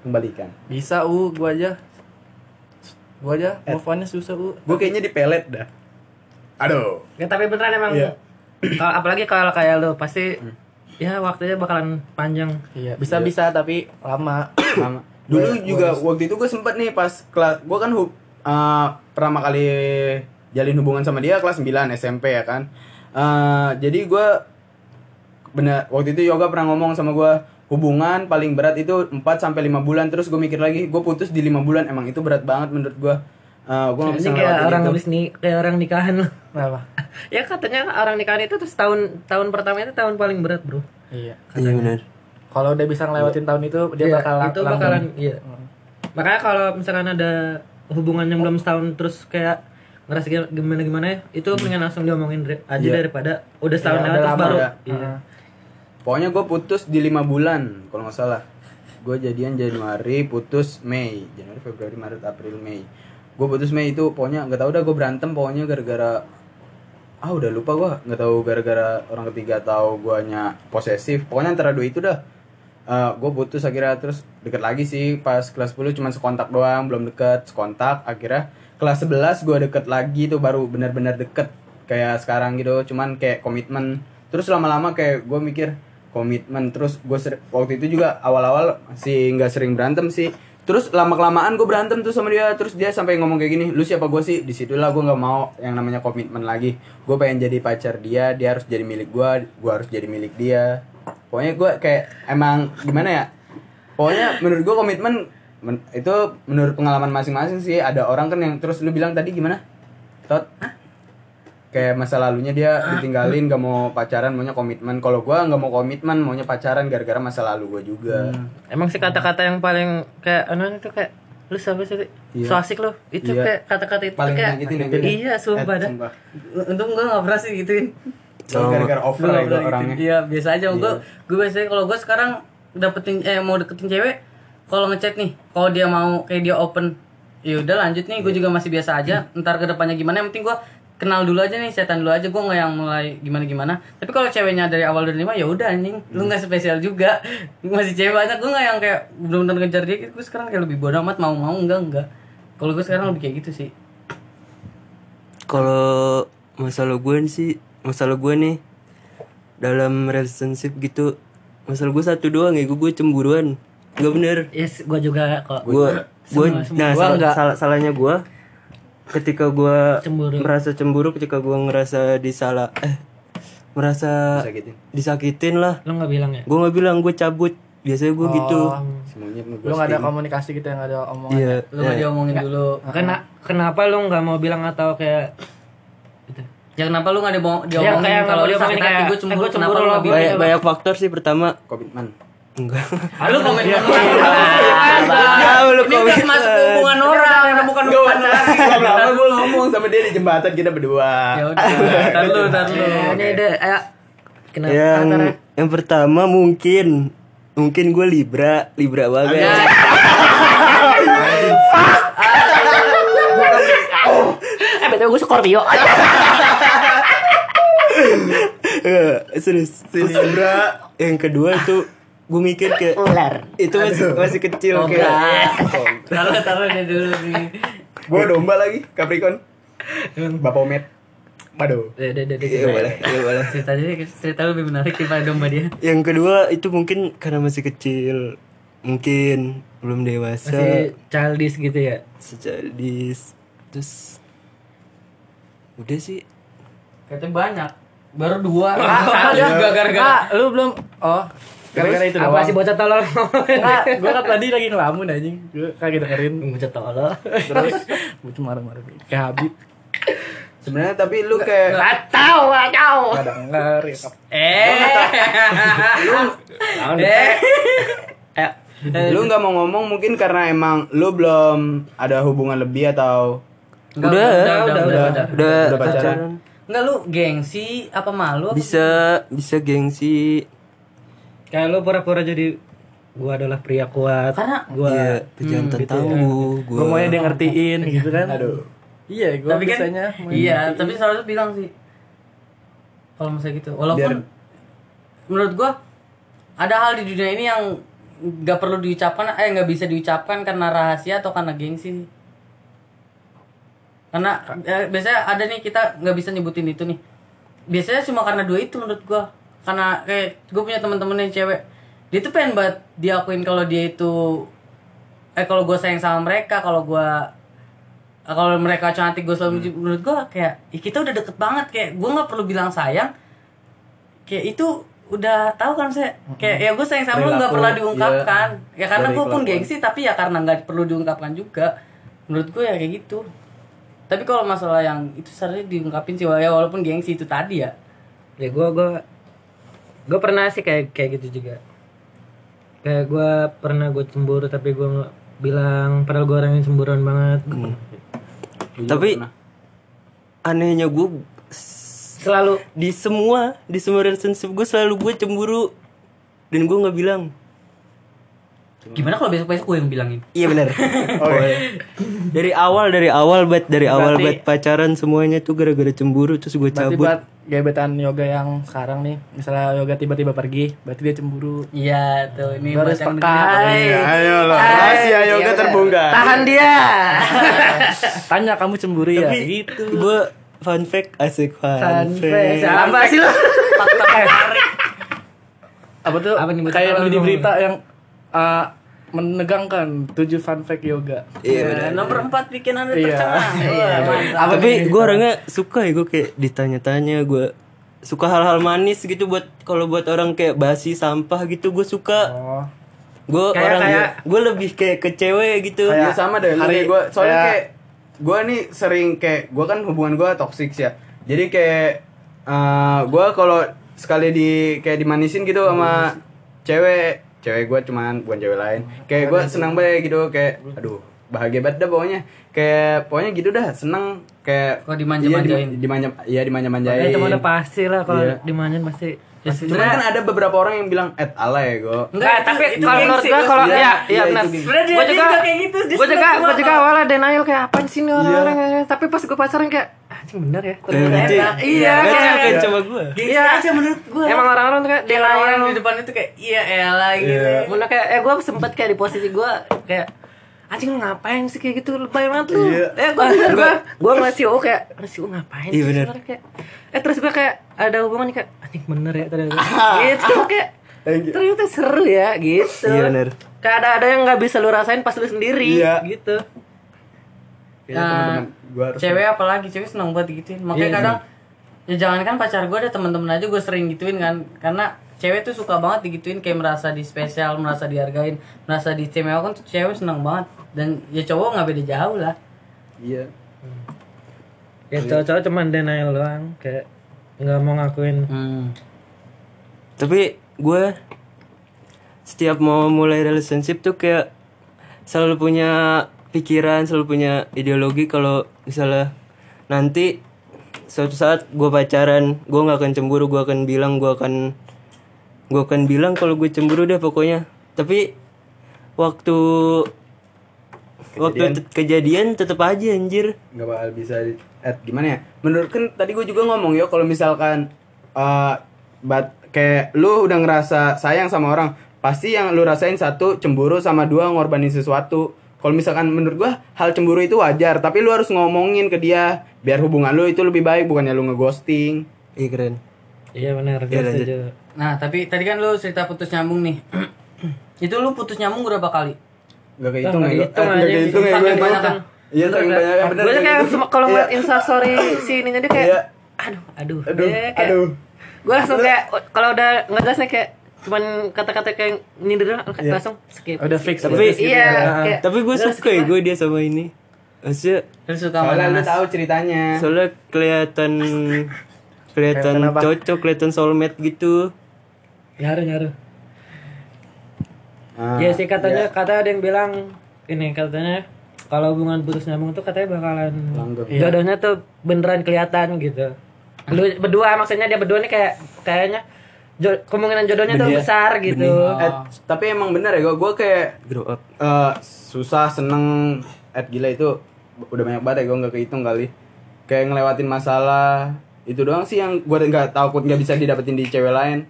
Speaker 4: Kembalikan.
Speaker 2: Bisa u gua aja. Gua aja move on-nya susah u.
Speaker 4: Gue kayaknya di pelet dah aduh
Speaker 1: ya tapi beneran emang
Speaker 4: Iya.
Speaker 1: kalau apalagi kalau kayak lu pasti ya waktunya bakalan panjang
Speaker 2: Iya, bisa bisa tapi lama.
Speaker 4: Lama. Dulu juga waktu itu gue sempet nih pas kelas gue kan hub, eh, pertama kali jalin hubungan sama dia kelas 9 SMP ya kan. Eh, jadi gue bener waktu itu yoga pernah ngomong sama gue hubungan paling berat itu 4 sampai 5 bulan terus gue mikir lagi gue putus di 5 bulan emang itu berat banget menurut gue. Eh, gue gak bisa
Speaker 1: ini kayak orang
Speaker 4: itu.
Speaker 1: habis nih kayak orang nikahan loh
Speaker 2: Kenapa?
Speaker 1: ya katanya orang nikahan itu terus tahun tahun pertama itu tahun paling berat bro
Speaker 2: Iya.
Speaker 5: Iya benar.
Speaker 2: Kalau udah bisa ngelewatin tahun itu dia
Speaker 1: Iya,
Speaker 2: bakal
Speaker 1: itu
Speaker 2: langgeng.
Speaker 1: bakalan iya
Speaker 2: Hmm.
Speaker 1: makanya kalau misalkan ada hubungan yang belum setahun terus kayak ngerasa gimana gimana ya itu mendingan langsung diomongin aja
Speaker 4: Iya.
Speaker 1: daripada udah setahun
Speaker 2: Iya,
Speaker 1: lewat terus baru
Speaker 4: ya.
Speaker 1: iya.
Speaker 4: Pokoknya gue putus di lima bulan kalau nggak salah. Gue jadian Januari, putus Mei, Januari, Februari, Maret, April, Mei. Gue putus Mei. Itu pokoknya nggak tahu udah gue berantem pokoknya gara-gara ah udah lupa gue nggak tahu gara-gara orang ketiga tahu guanya posesif. Pokoknya antara dua itu dah. gue putus akhirnya. Terus deket lagi sih pas kelas 10 cuman sekontak doang belum deket. Sekontak akhirnya kelas 11 gue deket lagi tuh baru benar-benar deket kayak sekarang gitu. Cuman kayak komitmen. Terus lama-lama kayak gue mikir komitmen. Terus gue waktu itu juga awal-awal masih nggak sering berantem sih terus lama kelamaan gue berantem tuh sama dia terus dia sampai ngomong kayak gini lu siapa gue sih? Di situlah gue nggak mau yang namanya komitmen lagi. Gue pengen jadi pacar dia dia harus jadi milik gue gue harus jadi milik dia. Pokoknya gue kayak emang gimana ya? Pokoknya menurut gue komitmen men- itu menurut pengalaman masing-masing sih. Ada orang kan yang terus lu bilang tadi gimana? Tot kayak masa lalunya dia ditinggalin gak mau pacaran maunya komitmen. Kalau gua nggak mau komitmen maunya pacaran gara-gara masa lalu gua juga.
Speaker 1: Emang sih kata-kata yang paling kayak anu itu kayak lu siapa sih
Speaker 4: Iya.
Speaker 1: so asik lo itu
Speaker 4: Iya.
Speaker 1: kayak kata-kata itu
Speaker 4: paling
Speaker 1: kayak
Speaker 4: yang gitu.
Speaker 1: iya sumpah
Speaker 4: Eh,
Speaker 1: dah.
Speaker 3: Untung gue gak pernah sih gituin.
Speaker 4: Lu gara-gara over ya
Speaker 3: nggak pernah
Speaker 4: orangnya.
Speaker 3: gituin. Iya biasa aja. Gue Gue biasanya kalau gue sekarang dapetin eh mau deketin cewek kalau ngechat nih kalau dia mau kayak dia open ya udah lanjut nih. Gue juga masih biasa aja. Ntar ke depannya gimana yang penting gue kenal dulu aja nih setan dulu aja. Gue nggak yang mulai gimana gimana tapi kalau ceweknya dari awal dari lima ya udah anjing. Lu nggak spesial juga. Masih cewek banyak. Gue nggak yang kayak belum benar ngejar dia. Gue sekarang kayak lebih bodoh amat. Mau mau enggak enggak. Kalau gue sekarang lebih kayak gitu sih.
Speaker 5: Kalau masalah gue sih, masalah gue nih dalam relationship gitu, masalah gue satu doang ya, gue, gue cemburuan. Gak bener.
Speaker 1: yes gua juga kok.
Speaker 5: Gue, gue, nah
Speaker 2: Gua
Speaker 5: salah,
Speaker 2: enggak.
Speaker 5: salah- salahnya gue ketika gue
Speaker 1: Cemburu.
Speaker 5: merasa cemburu, ketika gue ngerasa disalah, eh merasa
Speaker 4: Sakitin.
Speaker 5: disakitin lah.
Speaker 1: lu nggak bilang ya
Speaker 5: Gue nggak bilang gue cabut, biasanya gue gitu.
Speaker 4: semuanya
Speaker 2: Lu nggak ada komunikasi gitu yang nggak ada omongan.
Speaker 5: Iya,
Speaker 3: lu nggak diomongin dulu
Speaker 1: Kena, kenapa lu nggak mau bilang atau kayak gitu?
Speaker 3: ya kenapa lu nggak diomong-
Speaker 1: Ya,
Speaker 3: diomongin
Speaker 1: kayak
Speaker 3: kalau dia sakit hati gue
Speaker 1: eh,
Speaker 3: cemburu
Speaker 1: gua
Speaker 3: kenapa
Speaker 1: cemburu
Speaker 3: lu nggak
Speaker 1: loh,
Speaker 3: bilang
Speaker 5: banyak, banyak faktor sih pertama.
Speaker 4: komitmen
Speaker 5: Enggak.
Speaker 3: Ah, lu komen.
Speaker 5: Tahu lu
Speaker 3: ini udah masuk ke hubungan orang udah bukan hubungan
Speaker 4: lama-lama gue ngomong? Sama dia di jembatan kita berdua.
Speaker 3: Ya udah tar lu tar lu.
Speaker 1: Ya, ini deh ayo. Kenapa
Speaker 5: yang
Speaker 1: antara-
Speaker 5: yang pertama mungkin mungkin gue libra libra banget.
Speaker 1: Eh betul gue Scorpio.
Speaker 5: Eh, serius.
Speaker 4: Libra.
Speaker 5: Yang kedua tuh gue mikir kayak
Speaker 1: ular.
Speaker 5: Itu masih masih kecil
Speaker 3: Oh,
Speaker 5: kayak
Speaker 3: taruh taruh dia dulu nih.
Speaker 4: Gue domba lagi Capricorn. Bapak Omet. Waduh.
Speaker 1: Deh deh deh
Speaker 5: Iya boleh, iya boleh.
Speaker 3: cerita dia cerita lebih menarik daripada domba dia.
Speaker 5: Yang kedua itu mungkin karena masih kecil, mungkin belum dewasa,
Speaker 1: masih childish gitu ya?
Speaker 5: Secadis, terus udah sih.
Speaker 3: katanya banyak. Baru dua.
Speaker 2: Ah,
Speaker 3: satu juga gara-gara
Speaker 2: Ah, lu belum oh gara-gara itu
Speaker 1: apa
Speaker 2: doang.
Speaker 1: sih bocah tolol
Speaker 2: Enggak, gua kan tadi lagi ngelamun anjing. Gua kagak dengerin.
Speaker 1: bocah tolol
Speaker 2: Terus cuma marah-marah kayak Habib.
Speaker 4: sebenarnya tapi lu kayak
Speaker 1: nggak tahu nggak tahu
Speaker 2: Enggak denger ya.
Speaker 3: eh
Speaker 1: eh
Speaker 4: lu nggak mau ngomong mungkin karena emang lu belum ada hubungan lebih atau
Speaker 5: Udah,
Speaker 3: udah, udah, udah,
Speaker 1: udah,
Speaker 3: udah.
Speaker 5: Udah,
Speaker 4: Udah pacaran.
Speaker 3: Enggak lu gengsi apa malu? apa?
Speaker 5: Bisa bisa gengsi.
Speaker 1: Kayak lu pura-pura jadi gua adalah pria kuat
Speaker 3: Karena-
Speaker 1: gua
Speaker 5: Iya, pejantan tangguh
Speaker 2: Gua
Speaker 5: gua.
Speaker 2: maunya dia ngertiin gitu kan.
Speaker 4: aduh
Speaker 2: Iya, gua
Speaker 3: tapi kan iya,
Speaker 2: ngertiin.
Speaker 3: tapi selalu bilang sih kalau misalnya gitu. Walaupun
Speaker 4: Biar-
Speaker 3: menurut gua ada hal di dunia ini yang nggak perlu diucapkan, eh nggak bisa diucapkan karena rahasia atau karena gengsi. Karena eh, biasanya ada nih kita nggak bisa nyebutin itu nih. Biasanya cuma karena dua itu menurut gua. Karena kayak gue punya teman-teman yang cewek dia tuh pengen banget diakuin kalau dia itu eh kalau gue sayang sama mereka kalau gue kalau mereka cantik gue selalu muji. menurut gue kayak "Ih, kita udah deket banget. Kayak gue nggak perlu bilang sayang. Kayak itu udah tahu kan saya kayak ya gue sayang sama lu nggak perlu diungkapkan. ya karena
Speaker 4: Dari
Speaker 3: gue pun gengsi tapi ya karena nggak perlu diungkapkan juga. Menurut gue ya kayak gitu. Tapi kalau masalah yang itu seharusnya diungkapin sih ya walaupun gengsi itu tadi ya.
Speaker 1: Ya gue gue gue pernah sih kayak kayak gitu juga. Kayak gue pernah gue cemburu tapi gue nggak bilang padahal gue orang yang cemburuan banget.
Speaker 5: Tapi anehnya gue
Speaker 1: selalu.
Speaker 5: di semua di semua relationship gue selalu gue cemburu. Dan gue nggak bilang.
Speaker 3: gimana kalau besok besok gue yang bilangin?
Speaker 5: Iya benar. dari awal dari awal bat dari awal
Speaker 2: Berarti-
Speaker 5: bat pacaran semuanya tuh gara-gara cemburu terus gue cabut.
Speaker 2: Gebetan yoga yang sekarang nih, misalnya yoga tiba-tiba pergi, berarti dia cemburu.
Speaker 3: iya tuh ini
Speaker 2: Harus peka.
Speaker 3: dengerin apa
Speaker 1: Hai.
Speaker 3: ya.
Speaker 4: Ayo lah, rahasia yoga terbongkar.
Speaker 1: tahan dia
Speaker 2: Tanya kamu cemburu ya? Gitu.
Speaker 5: Gue fun fact asik fun,
Speaker 1: Fun
Speaker 5: fact.
Speaker 1: fact. apa sih lo
Speaker 3: fakta menarik
Speaker 2: Apa tuh?
Speaker 1: Apa nih,
Speaker 2: kayak di berita yang uh, menegangkan tujuh fun fact yoga.
Speaker 5: Iya
Speaker 3: Nah, nomor empat bikin anda
Speaker 2: Iya.
Speaker 3: tercengang Wah, mantap.
Speaker 5: Tapi gue orangnya suka ya gue kayak ditanya-tanya gue suka hal-hal manis gitu buat kalau buat orang kayak basi sampah gitu gue suka
Speaker 2: Oh.
Speaker 5: gue
Speaker 1: Kayak-
Speaker 5: orang
Speaker 1: kayak-
Speaker 5: gue lebih kayak ke cewek gitu
Speaker 4: Iya sama deh,
Speaker 2: hari-
Speaker 4: kayak gue soalnya
Speaker 2: kayak-
Speaker 4: kayak gue nih sering kayak gue kan hubungan gue toxic ya. Jadi kayak eh gue kalau sekali di kayak dimanisin gitu sama cewek, cewek gue cuman bukan cewek lain. Kayak gue senang banget gitu kayak aduh bahagia banget dah pokoknya. Kayak pokoknya gitu dah seneng kayak
Speaker 3: Kok dimanja-manjain?
Speaker 4: Iya, dimanja iya
Speaker 1: Ya
Speaker 4: dimanja-manjain.
Speaker 1: itu udah pasti lah kalau
Speaker 4: Iya.
Speaker 1: dimanjain pasti.
Speaker 3: Ya,
Speaker 4: Cuman
Speaker 3: sebenarnya
Speaker 4: kan ada beberapa orang yang bilang et alay gue.
Speaker 3: Enggak,
Speaker 1: Nah, tapi
Speaker 3: itu
Speaker 1: kalau menurut
Speaker 3: Bos.
Speaker 1: kalau
Speaker 4: Iya,
Speaker 1: ya,
Speaker 4: iya,
Speaker 1: iya benar.
Speaker 3: dia
Speaker 1: juga
Speaker 3: juga kayak gitu,
Speaker 1: Gua juga gua juga awalnya denial kayak apa sih nih orang-orang tapi pas gua pacaran kayak anjing bener ya. Ternyata
Speaker 5: Berarti
Speaker 1: enak. Iya,
Speaker 5: berarti
Speaker 1: kayak
Speaker 5: bukan cuma gue
Speaker 1: Iya.
Speaker 3: aja menurut gue
Speaker 1: Emang orang-orang tuh kayak
Speaker 3: kayak orang-orang
Speaker 1: denial.
Speaker 3: di depan itu kayak iya elah gitu
Speaker 1: Bener kayak eh gue sempet kayak di posisi gue kayak anjing lu ngapain sih kayak gitu lebay banget lu
Speaker 4: Iya.
Speaker 1: eh gue bener gue gue ngasih oh kayak ngasih oh ngapain
Speaker 5: Iya,
Speaker 1: sih
Speaker 5: bener.
Speaker 1: kayak eh terus gue kayak ada hubungan kayak anjing bener ya ternyata gitu kayak ternyata seru ya gitu
Speaker 5: Iya, bener.
Speaker 1: kayak ada ada yang nggak bisa lu rasain pas lu sendiri
Speaker 4: Iya.
Speaker 1: gitu
Speaker 4: Kayaknya
Speaker 3: Nah,
Speaker 4: teman-teman. Gua harus
Speaker 3: cewek apalagi cewek seneng banget gituin makanya
Speaker 1: Iya,
Speaker 3: kadang ya jangan kan pacar gue ada teman-teman aja gue sering gituin kan. Karena cewek tuh suka banget digituin kayak merasa di spesial merasa dihargain merasa diistimewakan tuh cewek seneng banget. Dan ya cowok nggak beda jauh lah.
Speaker 4: Iya.
Speaker 1: ya cowok-cowok cuman denial doang kayak nggak mau ngakuin.
Speaker 3: Hmm.
Speaker 5: tapi gue setiap mau mulai relationship tuh kayak selalu punya pikiran selalu punya ideologi kalau misalnya nanti suatu saat gue pacaran gue nggak akan cemburu gue akan bilang gue akan gue akan bilang kalau gue cemburu deh pokoknya. Tapi waktu waktu tet- kejadian tetap aja anjir.
Speaker 4: Nggak bakal bisa di- eh, gimana ya? Menurut kan tadi gue juga ngomong ya kalau misalkan eh bat kayak lu udah ngerasa sayang sama orang pasti yang lu rasain satu cemburu sama dua ngorbanin sesuatu kalau misalkan menurut gua hal cemburu itu wajar tapi lu harus ngomongin ke dia biar hubungan lu itu lebih baik bukannya lu ngeghosting.
Speaker 5: Iya keren.
Speaker 1: Iya benar
Speaker 5: Iya,
Speaker 1: setuju.
Speaker 3: Nah tapi tadi kan lu cerita putus nyambung nih. Itu lu putus nyambung berapa kali?
Speaker 4: Gak kayak
Speaker 1: Ah,
Speaker 4: itu
Speaker 1: nggak
Speaker 4: nggak
Speaker 1: hitung
Speaker 4: nggak
Speaker 1: aja,
Speaker 4: kayak itu
Speaker 3: saking
Speaker 4: nggak
Speaker 3: banyak kan.
Speaker 4: iya saking banyak bener.
Speaker 1: Gue kayak cuma kalau ngeliat
Speaker 4: Iya.
Speaker 1: instastory si ininya dia kayak
Speaker 4: Iya.
Speaker 1: aduh aduh
Speaker 4: aduh aduh.
Speaker 1: Gue langsung kayak kalau udah nggak jelas nih kayak cuman kata-kata kayak nyindir doang,
Speaker 4: Iya.
Speaker 1: langsung skip
Speaker 2: Udah fix.
Speaker 5: Tapi-
Speaker 2: fix gitu
Speaker 1: iya
Speaker 2: ya.
Speaker 1: kayak
Speaker 5: tapi gue suka ya gue dia sama ini maksudnya
Speaker 3: lu suka
Speaker 4: soalnya
Speaker 3: mana
Speaker 4: lu tahu ceritanya
Speaker 5: soalnya kelihatan kelihatan cocok kelihatan soulmate gitu
Speaker 1: nyaru nyaru
Speaker 4: Ah,
Speaker 1: ya sih katanya
Speaker 4: iya.
Speaker 1: kata ada yang bilang ini katanya kalau hubungan putus nyambung tuh katanya bakalan
Speaker 4: Langgeng.
Speaker 2: Iya.
Speaker 1: jodohnya tuh beneran kelihatan gitu lu berdua maksudnya dia berdua nih kayak kayaknya jo- kemungkinan jodohnya tuh
Speaker 4: Benih.
Speaker 1: besar gitu.
Speaker 4: Eh, tapi emang bener ya gue gue kayak
Speaker 5: grow up.
Speaker 4: eh, susah seneng at gila itu udah banyak banget ya gue nggak kehitung kali. Kayak ngelewatin masalah itu doang sih yang gue nggak takut nggak bisa didapetin di cewek lain.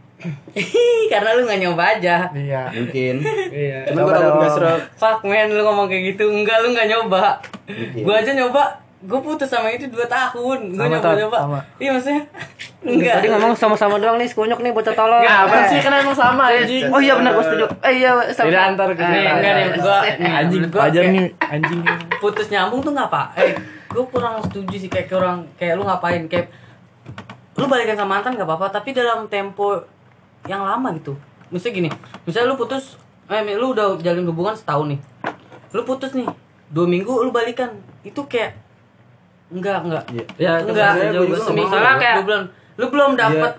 Speaker 3: Karena lu nggak nyoba aja.
Speaker 2: Iya.
Speaker 4: mungkin.
Speaker 1: Iya.
Speaker 4: Cuman gue takut nggak serap
Speaker 3: fuck man lu ngomong kayak gitu. Enggak lu nggak nyoba. Gua aja nyoba gue putus sama itu 2 tahun gue nyoba nyoba
Speaker 2: sama.
Speaker 3: iya maksudnya enggak
Speaker 1: Tadi ngomong sama-sama doang nih, skunyok nih bocah tolol.
Speaker 2: Nggak, apa sih kan emang sama anjing.
Speaker 1: Oh iya benar gue setuju. Eh iya sama.
Speaker 2: Tidak antar ke
Speaker 1: Eh,
Speaker 3: Nih, enggak nih, gua nih,
Speaker 2: Anjing, wajar
Speaker 3: kayak
Speaker 2: nih anjing.
Speaker 3: putus nyambung tuh ngapa? Eh, gue kurang setuju sih kayak kurang kayak lu ngapain kayak lu balikan sama mantan gak apa-apa tapi dalam tempo yang lama gitu. Misalnya gini, misalnya lu putus, eh lu udah jalin hubungan setahun nih, lu putus nih, dua minggu lu balikan, itu kayak enggak enggak.
Speaker 1: Ya,
Speaker 3: enggak.
Speaker 1: ngomong,
Speaker 3: kayak lu belum lu belum dapet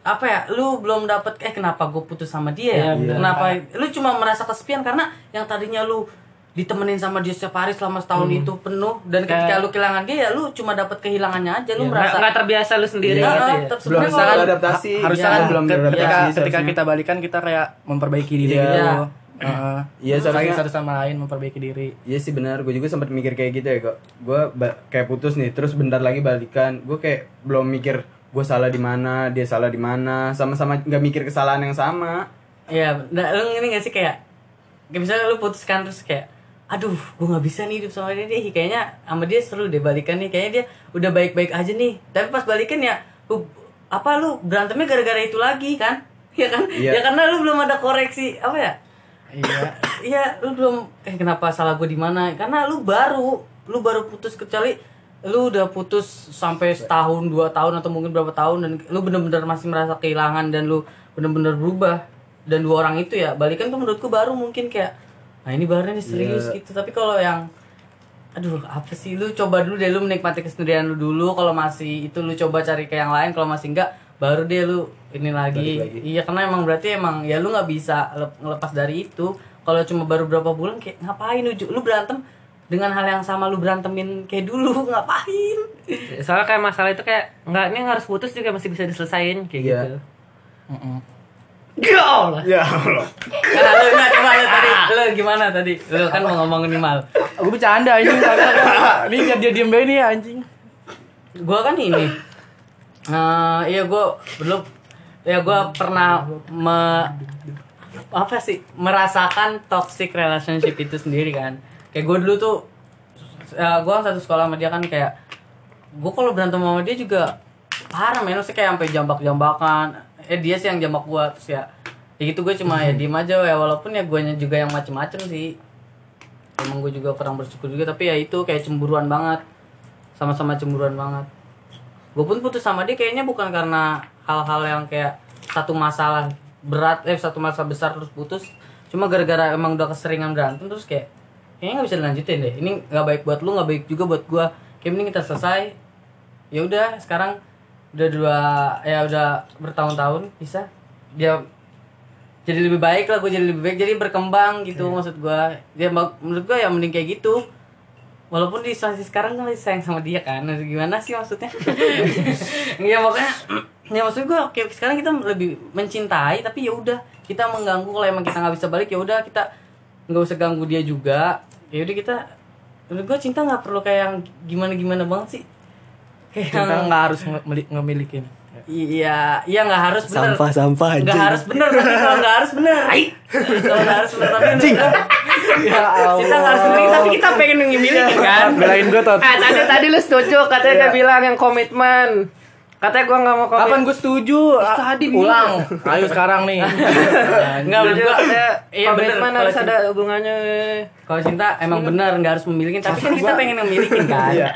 Speaker 3: apa ya lu belum dapet eh kenapa gue putus sama dia ya?
Speaker 1: Iya, benar.
Speaker 3: kenapa? Lu cuma merasa kesepian karena yang tadinya lu ditemenin sama dia setiap hari selama setahun itu penuh dan ketika lu kehilangan dia ya lu cuma dapat kehilangannya aja lu
Speaker 1: Iya,
Speaker 3: merasa
Speaker 1: nggak- terbiasa lu sendiri.
Speaker 3: Iya,
Speaker 1: gitu ya.
Speaker 4: belum bisa adaptasi.
Speaker 2: Harusnya
Speaker 3: Iya.
Speaker 2: kan
Speaker 4: belum
Speaker 2: ketika ketika kita balikan kita kayak memperbaiki diri
Speaker 4: Iya.
Speaker 2: gitu.
Speaker 3: Iya.
Speaker 2: Heeh.
Speaker 4: Iya,
Speaker 2: Saling satu sama lain memperbaiki diri.
Speaker 4: Iya sih benar, gue juga sempat mikir kayak gitu ya kok. Gue kayak putus nih, terus bentar lagi balikan. Gue kayak belum mikir gue salah di mana, dia salah di mana, sama-sama nggak mikir kesalahan yang sama.
Speaker 3: Iya, nah, lu ini gak sih kayak kayak misalnya lu putuskan terus kayak aduh gue nggak bisa nih hidup sama dia deh kayaknya sama dia seru deh balikan nih kayaknya dia udah baik-baik aja nih tapi pas balikan ya lu apa lu berantemnya gara-gara itu lagi kan ya kan
Speaker 4: Iya.
Speaker 3: ya karena lu belum ada koreksi apa ya
Speaker 2: Iya.
Speaker 3: Iya, lu belum eh kenapa salah gue di mana? Karena lu baru, lu baru putus kecuali lu udah putus sampai setahun, dua tahun atau mungkin berapa tahun dan lu bener-bener masih merasa kehilangan dan lu bener-bener berubah dan dua orang itu ya balikan tuh menurutku baru mungkin kayak nah ini baru nih serius gitu tapi kalau yang aduh apa sih lu coba dulu deh lu menikmati kesendirian lu dulu kalau masih itu lu coba cari ke yang lain kalau masih enggak baru deh lu ini lagi, iya karena emang berarti emang ya lu nggak bisa lep- ngelepas dari itu kalau cuma baru berapa bulan kayak ngapain lu lu berantem dengan hal yang sama lu berantemin kayak dulu ngapain
Speaker 1: Soalnya kayak masalah itu kayak nggak ini harus putus juga masih bisa diselesain kayak
Speaker 4: Iya.
Speaker 1: gitu.
Speaker 2: Heeh.
Speaker 1: Ya Allah.
Speaker 4: Ya Allah.
Speaker 3: karena lu nggak coba lu tadi lu gimana tadi lu kan mau ngomong ini mal
Speaker 2: Gue bercanda anjing. Ini biar dia diem nih anjing.
Speaker 3: gua kan ini eh iya gua belum ya gua pernah me, apa sih merasakan toxic relationship itu sendiri kan. Kayak gue dulu tuh ya gue satu sekolah sama dia kan kayak gue kalau berantem sama dia juga parah men. Sih kayak sampai jambak-jambakan. Eh dia sih yang jambak gue terus ya ya gitu gue cuma ya diem aja ya. Walaupun ya guanya juga yang macem-macem sih. Emang gue juga kurang bersyukur juga tapi ya itu kayak cemburuan banget. Sama-sama cemburuan banget. Gue pun putus sama dia kayaknya bukan karena hal-hal yang kayak satu masalah berat eh satu masalah besar terus putus. Cuma gara-gara emang udah keseringan berantem terus kayak kayaknya nggak bisa dilanjutin deh. Ini nggak baik buat lu nggak baik juga buat gua. Kayak mending kita selesai. Ya udah sekarang udah dua ya udah bertahun-tahun bisa. Dia jadi lebih baik lah gue jadi lebih baik jadi berkembang gitu maksud gua. Dia menurut gua ya mending kayak gitu walaupun di situasi sekarang gue masih sayang sama dia kan gimana sih maksudnya? Ya pokoknya ya maksud gue kayak sekarang kita lebih mencintai tapi ya udah kita mengganggu kalau emang kita nggak bisa balik ya udah kita nggak usah ganggu dia juga. Ya udah kita menurut gue cinta nggak perlu kayak yang gimana gimana banget sih. Kayak
Speaker 2: Kita
Speaker 3: yang-
Speaker 2: nggak harus ngemilikin.
Speaker 3: Iya, iya nggak harus bener.
Speaker 5: Sampah, sampah,
Speaker 3: Nggak harus bener, tapi kalau nggak harus bener. Kalau nggak harus bener, tapi anjing.
Speaker 2: Ya
Speaker 3: Kita nggak harus bener, tapi kita pengen ngimilikin kan.
Speaker 2: Belain gue tot.
Speaker 1: Ah tadi tadi lu setuju katanya dia bilang yang komitmen. Katanya gua nggak mau komitmen.
Speaker 2: Kapan gue setuju? Ah,
Speaker 1: tadi
Speaker 2: ulang. Ayo sekarang nih.
Speaker 3: Nggak menurut gua.
Speaker 1: Katanya
Speaker 3: Iya
Speaker 1: komitmen
Speaker 3: Kalau
Speaker 1: harus ada hubungannya.
Speaker 3: kalau cinta emang bener nggak harus memilikin, tapi kan kita pengen memilikin kan.
Speaker 2: Iya.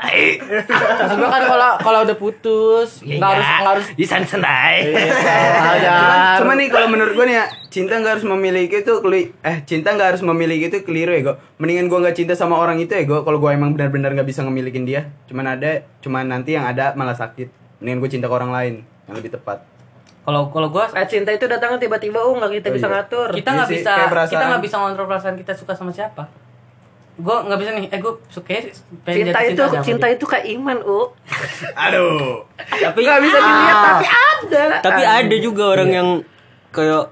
Speaker 2: Maksud gue kan kalau kalau udah putus nggak harus nggak harus
Speaker 1: di sana santai.
Speaker 2: aja.
Speaker 4: Cuma nih kalau menurut gue nih ya, cinta nggak harus memiliki itu keli eh cinta nggak harus memiliki itu keliru ya gue. Mendingan gue nggak cinta sama orang itu ya gue. Kalau gue emang benar-benar nggak bisa ngemilikin dia, cuman ada, cuman nanti yang ada malah sakit. Mendingan gue cinta ke orang lain yang lebih tepat.
Speaker 3: Kalau kalau gua
Speaker 1: Eh cinta itu datangnya tiba-tiba oh nggak kita
Speaker 4: Oh,
Speaker 1: bisa
Speaker 4: iya.
Speaker 1: ngatur.
Speaker 3: kita nggak
Speaker 4: Iya sih,
Speaker 3: bisa
Speaker 4: perasaan.
Speaker 3: kita nggak bisa ngontrol perasaan kita suka sama siapa. Gua nggak bisa nih. Eh gua suka pengen
Speaker 1: cinta itu cinta
Speaker 3: dia.
Speaker 1: itu kayak iman, U.
Speaker 4: Aduh.
Speaker 5: Tapi
Speaker 1: Nggak bisa dilihat tapi ada.
Speaker 5: tapi ada juga orang yang kayak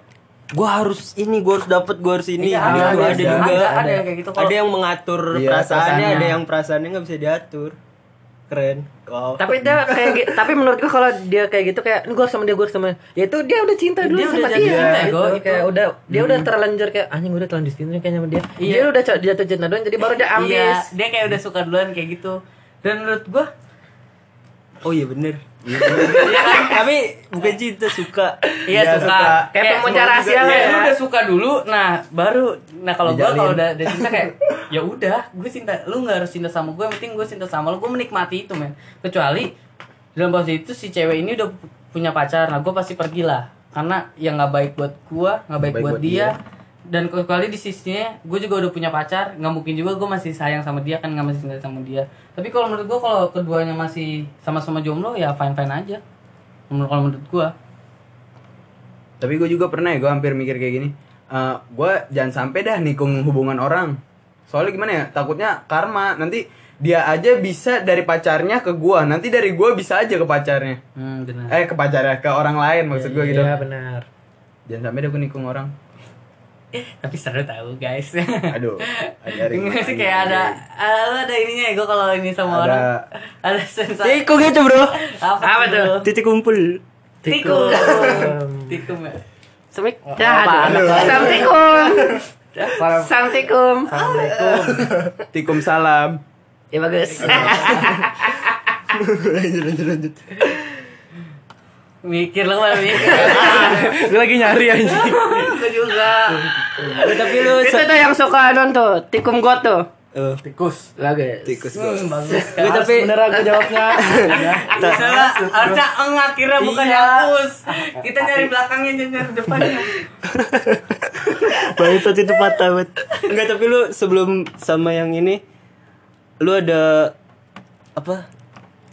Speaker 5: gua harus ini, gua harus dapat, gua harus ini.
Speaker 3: Iya,
Speaker 5: Gitu,
Speaker 3: ada,
Speaker 5: ada,
Speaker 3: ada,
Speaker 5: juga.
Speaker 3: ada, ada yang kayak gitu. Kalau-
Speaker 5: Ada yang mengatur
Speaker 4: Iya,
Speaker 5: perasaannya,
Speaker 4: perasaannya.
Speaker 5: ada yang perasaannya nggak bisa diatur. Keren. Wow.
Speaker 1: tapi dia kayak gi- tapi menurut gua kalau dia kayak gitu kayak gue sama dia gue sama ya itu dia udah cinta dulu
Speaker 3: Dia
Speaker 1: sama dia
Speaker 3: cinta,
Speaker 1: gitu. Kayak udah dia udah terlanjur kayak anjing gue udah terlanjur cinta kayaknya sama dia
Speaker 3: Iya.
Speaker 1: dia udah jatuh cinta duluan jadi baru dia ambis
Speaker 3: Iya, dia kayak udah suka duluan kayak gitu. dan menurut gua
Speaker 5: Oh iya bener. Iya? Tapi bukan cinta suka.
Speaker 3: iya
Speaker 4: Iya,
Speaker 3: suka.
Speaker 4: suka.
Speaker 1: Kayak pemunca rahasia
Speaker 3: ya,
Speaker 1: lah ya.
Speaker 3: lu udah suka dulu nah baru nah kalau gua
Speaker 4: Dijalin.
Speaker 3: kalau udah udah cinta kayak ya udah gue cinta lu nggak harus cinta sama gue yang penting gue cinta sama lu gue menikmati itu men kecuali dalam posisi itu si cewek ini udah punya pacar nah gue pasti pergi lah karena yang nggak baik buat gua nggak baik,
Speaker 4: Baik
Speaker 3: buat,
Speaker 4: buat
Speaker 3: dia. Dan kecuali di sisinya gue juga udah punya pacar nggak mungkin juga gue masih sayang sama dia kan nggak masih cinta sama dia tapi kalau menurut gue kalau keduanya masih sama-sama jomblo ya fine fine aja menurut kalau menurut gue
Speaker 4: Tapi gue juga pernah ya, gue hampir mikir kayak gini. Eh gue jangan sampai dah nikung hubungan orang. Soalnya gimana ya, takutnya karma. Nanti dia aja bisa dari pacarnya ke gue. Nanti dari gue bisa aja ke pacarnya.
Speaker 3: hmm, benar
Speaker 4: Eh ke pacarnya, ke orang lain maksud gue gitu.
Speaker 1: Iya benar.
Speaker 4: Jangan sampai gue nikung orang.
Speaker 3: Tapi seru tahu guys
Speaker 4: Aduh, ajarin.
Speaker 3: Enggak sih kayak ada ah, lu ada ininya ya gue kalau ini sama
Speaker 4: Ada-
Speaker 3: orang ada sensasi
Speaker 5: Eh kok gitu bro?
Speaker 3: apa,
Speaker 1: Apa tuh?
Speaker 5: Titik kumpul.
Speaker 3: tikum tikum ya
Speaker 1: Semik.
Speaker 3: apa,
Speaker 1: Ya, Assalamualaikum. Assalamualaikum.
Speaker 2: Assalamualaikum.
Speaker 4: Tikum salam.
Speaker 1: Ya bagus.
Speaker 3: mikir lo malah mikir
Speaker 2: Gue lagi nyari aja.
Speaker 3: gue juga
Speaker 5: Tapi lu
Speaker 1: Itu tuh yang suka non tuh, tikum got tuh.
Speaker 5: Eh,
Speaker 2: Tikus.
Speaker 1: Bagus.
Speaker 4: Tikus
Speaker 3: Hmm, bagus
Speaker 5: Gue tapi
Speaker 2: Bener aku jawabnya. Ya.
Speaker 3: Salah, harusnya eng akhirnya bukan
Speaker 5: Iya.
Speaker 3: kita nyari belakangnya jangan nyari depannya
Speaker 5: Bangsat itu patah banget. Enggak, tapi lu sebelum sama yang ini lu ada apa?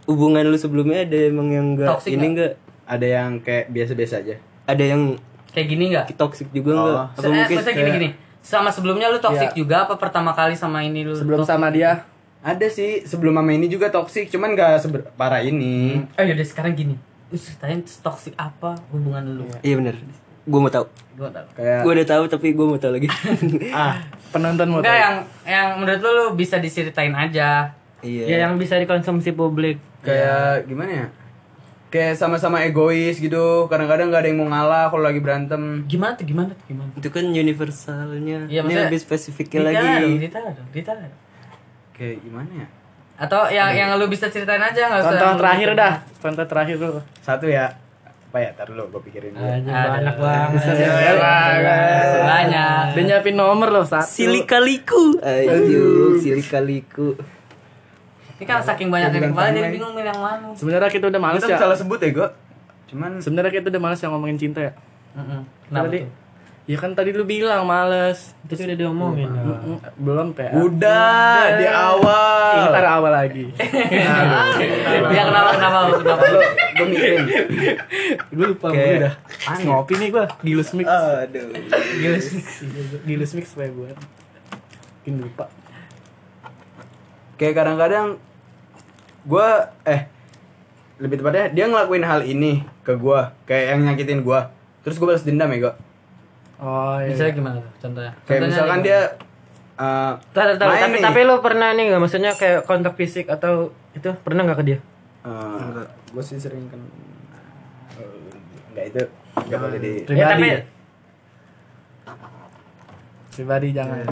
Speaker 5: Hubungan lu sebelumnya ada emang yang enggak
Speaker 3: Toxic
Speaker 5: ini
Speaker 3: nggak?
Speaker 5: enggak?
Speaker 4: Ada yang kayak biasa-biasa aja.
Speaker 5: Ada yang
Speaker 3: kayak gini nggak
Speaker 5: toxic juga
Speaker 4: Oh.
Speaker 5: enggak? Apa
Speaker 3: Eh, maksudnya gini gini sama sebelumnya lu toxic
Speaker 2: Iya.
Speaker 3: juga apa pertama kali sama ini lu
Speaker 2: Sebelum
Speaker 3: toxic?
Speaker 2: sama dia.
Speaker 4: Ada sih sebelum mama ini juga toksik, cuman gak separah ini.
Speaker 3: Eh yaudah sekarang gini Lu ceritain toxic apa hubungan lu
Speaker 5: Iya bener Gue mau tahu.
Speaker 3: Gua tau
Speaker 4: Kayak
Speaker 5: Gue udah tahu tapi gue mau tahu lagi.
Speaker 4: ah,
Speaker 2: Penonton mau
Speaker 3: Enggak
Speaker 2: tahu.
Speaker 3: yang yang menurut lu, lu bisa diceritain aja
Speaker 5: iya.
Speaker 1: Ya yang bisa dikonsumsi publik.
Speaker 4: kayak gimana ya? Kayak sama-sama egois gitu. Kadang-kadang gak ada yang mau ngalah kalau lagi berantem.
Speaker 3: Gimana tuh gimana tuh gimana
Speaker 5: Itu kan universalnya.
Speaker 3: Iya,
Speaker 5: ini
Speaker 3: maksudnya-
Speaker 5: lebih spesifiknya
Speaker 3: Detail dong,
Speaker 5: lagi.
Speaker 3: detail dong, detail dong.
Speaker 4: Kayak gimana ya?
Speaker 3: Atau yang yang lu bisa ceritain aja nggak usah
Speaker 2: Contoh
Speaker 3: yang lu
Speaker 2: terakhir dah. Contoh terakhir dulu.
Speaker 4: Satu ya. Apa ya? Tar dulu gue pikirin dulu.
Speaker 3: Aduh.
Speaker 1: banyak banget.
Speaker 3: Banyak.
Speaker 2: Dia nyiapin nomor loh satu.
Speaker 5: Silikaliku. Aduh, silikaliku.
Speaker 3: Ini kan saking banyak yang kepala jadi bingung milih yang mana.
Speaker 2: Sebenarnya kita udah males
Speaker 4: Kita
Speaker 2: ya.
Speaker 4: salah sebut ya, gue. Cuman
Speaker 2: Sebenarnya kita udah males yang ngomongin cinta ya.
Speaker 3: Heeh.
Speaker 2: Tadi. Ya kan tadi lu bilang males.
Speaker 1: Itu udah diomongin. ya.
Speaker 2: Mm, Belum PA.
Speaker 4: udah di awal.
Speaker 2: Ntar awal lagi.
Speaker 3: Ya kenapa kenapa kenapa?
Speaker 4: gue mikirin.
Speaker 2: gue lupa gue udah. Ngopi nih gue. Gilus mix.
Speaker 4: Aduh.
Speaker 2: Gilus mix. Gilus mix gue. Mungkin lupa.
Speaker 4: Kayak kadang-kadang gue eh lebih tepatnya dia ngelakuin hal ini ke gue kayak yang nyakitin gue terus gue balas dendam ya gue
Speaker 2: Oh iya.
Speaker 3: Bisa gimana tuh contohnya?
Speaker 4: kayak
Speaker 3: Contohnya
Speaker 4: misalkan
Speaker 3: gimana?
Speaker 4: dia eh,
Speaker 1: Tar, tar,
Speaker 4: main
Speaker 1: tapi
Speaker 4: nih.
Speaker 1: tapi lu pernah nih nggak maksudnya kayak kontak fisik atau itu pernah nggak ke dia?
Speaker 4: gue sih sering kan eh, enggak itu enggak boleh di.
Speaker 1: Ya, tapi
Speaker 2: Pribadi jangan.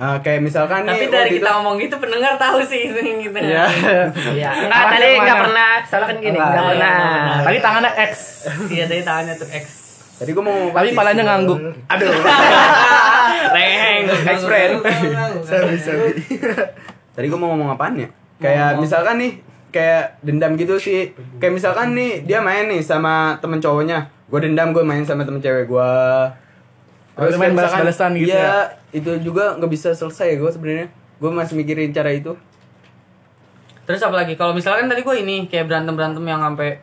Speaker 4: Eh, kayak misalkan
Speaker 3: Tapi
Speaker 4: nih
Speaker 3: dari kita
Speaker 4: itu-
Speaker 3: ngomong gitu pendengar tahu sih ini gitu.
Speaker 2: Iya.
Speaker 1: Iya. Enggak tadi
Speaker 2: yang
Speaker 1: nggak
Speaker 2: mana?
Speaker 1: pernah. Salah kan gini,
Speaker 2: Enggak.
Speaker 1: nggak pernah.
Speaker 2: Tadi tangannya X.
Speaker 3: Iya tadi tangannya tuh X.
Speaker 4: tadi gue mau
Speaker 2: Tapi palanya ngangguk.
Speaker 4: aduh
Speaker 3: Reng.
Speaker 4: Ex-friend. Tadi gue mau ngomong apaan ya? Kayak misalkan nih, kayak dendam gitu sih. Kayak misalkan nih dia main nih sama temen cowoknya. Gue dendam gue main sama temen cewek gue.
Speaker 2: Lu main balas-balasan gitu
Speaker 4: iya,
Speaker 2: ya?
Speaker 4: itu juga nggak bisa selesai gue sebenarnya. Gue masih mikirin cara itu.
Speaker 3: Terus apa lagi? Kalau misalkan tadi gue ini kayak berantem berantem yang sampai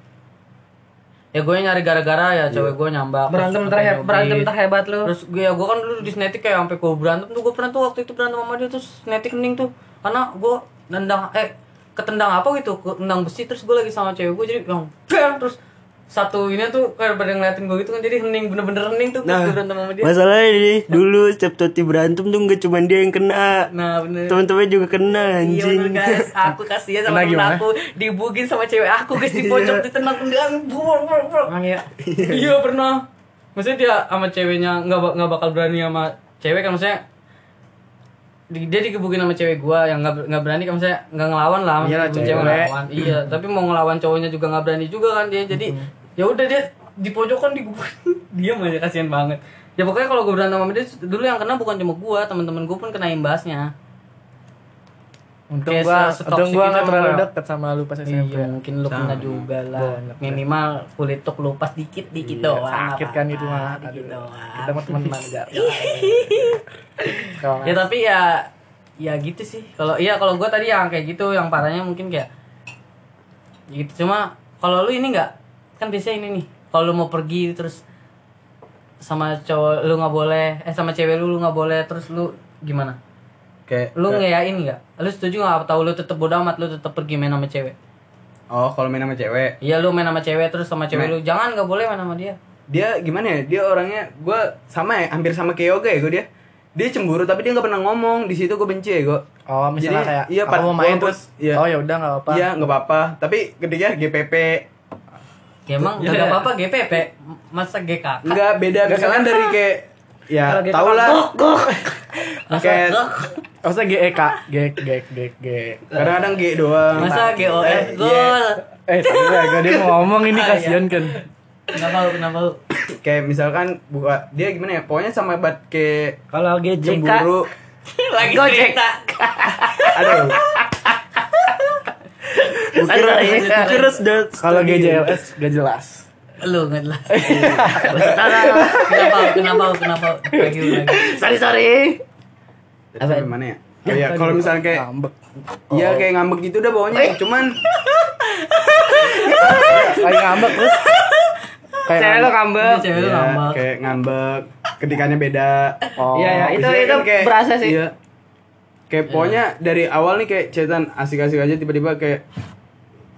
Speaker 3: ya gue nyari gara-gara ya cewek gue nyambak
Speaker 1: Berantem terhebat, berantem terhebat lu.
Speaker 3: terus gue ya gue kan dulu di Snetik kayak sampai gue berantem tuh gue pernah tuh waktu itu berantem sama dia terus Snetik kening tuh karena gue nendang eh ketendang apa gitu ketendang besi terus gue lagi sama cewek gue jadi yang terus satu ini tuh kayak pada ngeliatin gue gitu kan jadi hening bener-bener hening tuh
Speaker 5: Nah,
Speaker 3: berantem sama dia.
Speaker 5: masalahnya nih, dulu setiap Toti berantem tuh nggak cuma dia yang kena.
Speaker 3: nah bener.
Speaker 5: Teman-teman juga kena
Speaker 3: Iya
Speaker 5: anjing.
Speaker 3: bener guys, aku kasihan sama temen aku Dibugin sama cewek aku guys, dipojok, ditendang tendang
Speaker 1: Emang ya.
Speaker 3: Iya pernah. Maksudnya dia sama ceweknya nggak nggak bakal berani sama cewek kan maksudnya di- dia digebukin sama cewek gua yang nggak nggak berani kan misalnya nggak ngelawan lah
Speaker 2: Iyalah, cewek.
Speaker 3: ngelawan. Iya tapi mau ngelawan cowoknya juga nggak berani juga kan dia jadi ya udah dia di pojokan digebukin diam aja kasihan banget ya pokoknya kalau gua berantem sama dia dulu yang kena bukan cuma gua teman-teman gua pun kena imbasnya
Speaker 2: Untung
Speaker 3: Kayak
Speaker 2: gua, untung gua
Speaker 3: itu
Speaker 2: nggak terlalu deket sama lu pas SMP.
Speaker 3: Iya, mungkin lu kena juga lah. Minimal kulit tuh kelupas dikit-dikit
Speaker 2: Iya,
Speaker 3: doang.
Speaker 2: sakit kan itu mah.
Speaker 3: Dikit doang.
Speaker 2: Kita mah teman-teman aja. Kalau
Speaker 3: ya tapi ya ya gitu sih kalau iya kalau gue tadi yang kayak gitu yang parahnya mungkin kayak gitu cuma kalau lu ini nggak kan biasanya ini nih kalau lu mau pergi terus sama cowok lu nggak boleh eh sama cewek lu lu nggak boleh terus lu gimana?
Speaker 4: Kayak
Speaker 3: lu ngeyain nggak? Lu setuju nggak? Atau lu tetep bodo amat lu tetep pergi main sama cewek?
Speaker 4: Oh kalau main sama cewek?
Speaker 3: Iya lu main sama cewek terus sama cewek
Speaker 4: Main.
Speaker 3: lu. Jangan nggak boleh main sama dia.
Speaker 4: Dia gimana ya? Dia orangnya gue sama ya hampir sama kayak yoga ya gue dia. Dia cemburu tapi dia nggak pernah ngomong. Di situ gue benci ya gue
Speaker 2: Oh, misalnya
Speaker 4: Jadi,
Speaker 2: kayak
Speaker 4: iya,
Speaker 2: aku mau main terus.
Speaker 4: iya.
Speaker 2: Oh ya udah nggak apa-apa.
Speaker 4: iya nggak apa-apa. Tapi ketika GPP
Speaker 3: ya emang
Speaker 2: Iya.
Speaker 3: nggak apa-apa GPP masa GKK
Speaker 4: nggak beda. Misalkan dari kayak ya tau lah. kayak
Speaker 2: Maksudnya GEK, G G G G.
Speaker 4: kadang-kadang G doang.
Speaker 3: Masa
Speaker 4: Eh,
Speaker 3: GOF
Speaker 4: iya.
Speaker 3: gol
Speaker 2: Eh, tadi lah dia mau ngomong ini
Speaker 3: Ah, iya.
Speaker 2: kasihan kan.
Speaker 3: kenapa lu kenapa lu?
Speaker 4: Kayak misalkan buka dia gimana ya? Pokoknya sama bat kayak
Speaker 1: Kalau GJK
Speaker 4: cemburu.
Speaker 3: Lagi cerita.
Speaker 4: Aduh
Speaker 1: Sorry.
Speaker 5: Terus dat.
Speaker 2: Kalau GJLS gak jelas.
Speaker 3: lu nggak jelas kenapa kenapa kenapa lagi lagi
Speaker 1: sorry sorry.
Speaker 4: Apa? Gimana ya? Oh ya, kalau misalnya kayak
Speaker 2: Ngambek.
Speaker 4: Iya kayak ngambek gitu dah pokoknya. Cuman
Speaker 2: Kayak ngambek terus. Kayak
Speaker 1: Cewek lo
Speaker 2: ngambek.
Speaker 3: cewek lu
Speaker 4: Iya,
Speaker 3: ngambek
Speaker 4: kayak ngambek. Ketikannya beda.
Speaker 2: Oh.
Speaker 1: Iya, iya. Itu- itu
Speaker 4: kan
Speaker 1: berasa sih.
Speaker 4: Iya. Kayak pokoknya dari awal nih kayak cetan asik-asik aja tiba-tiba kayak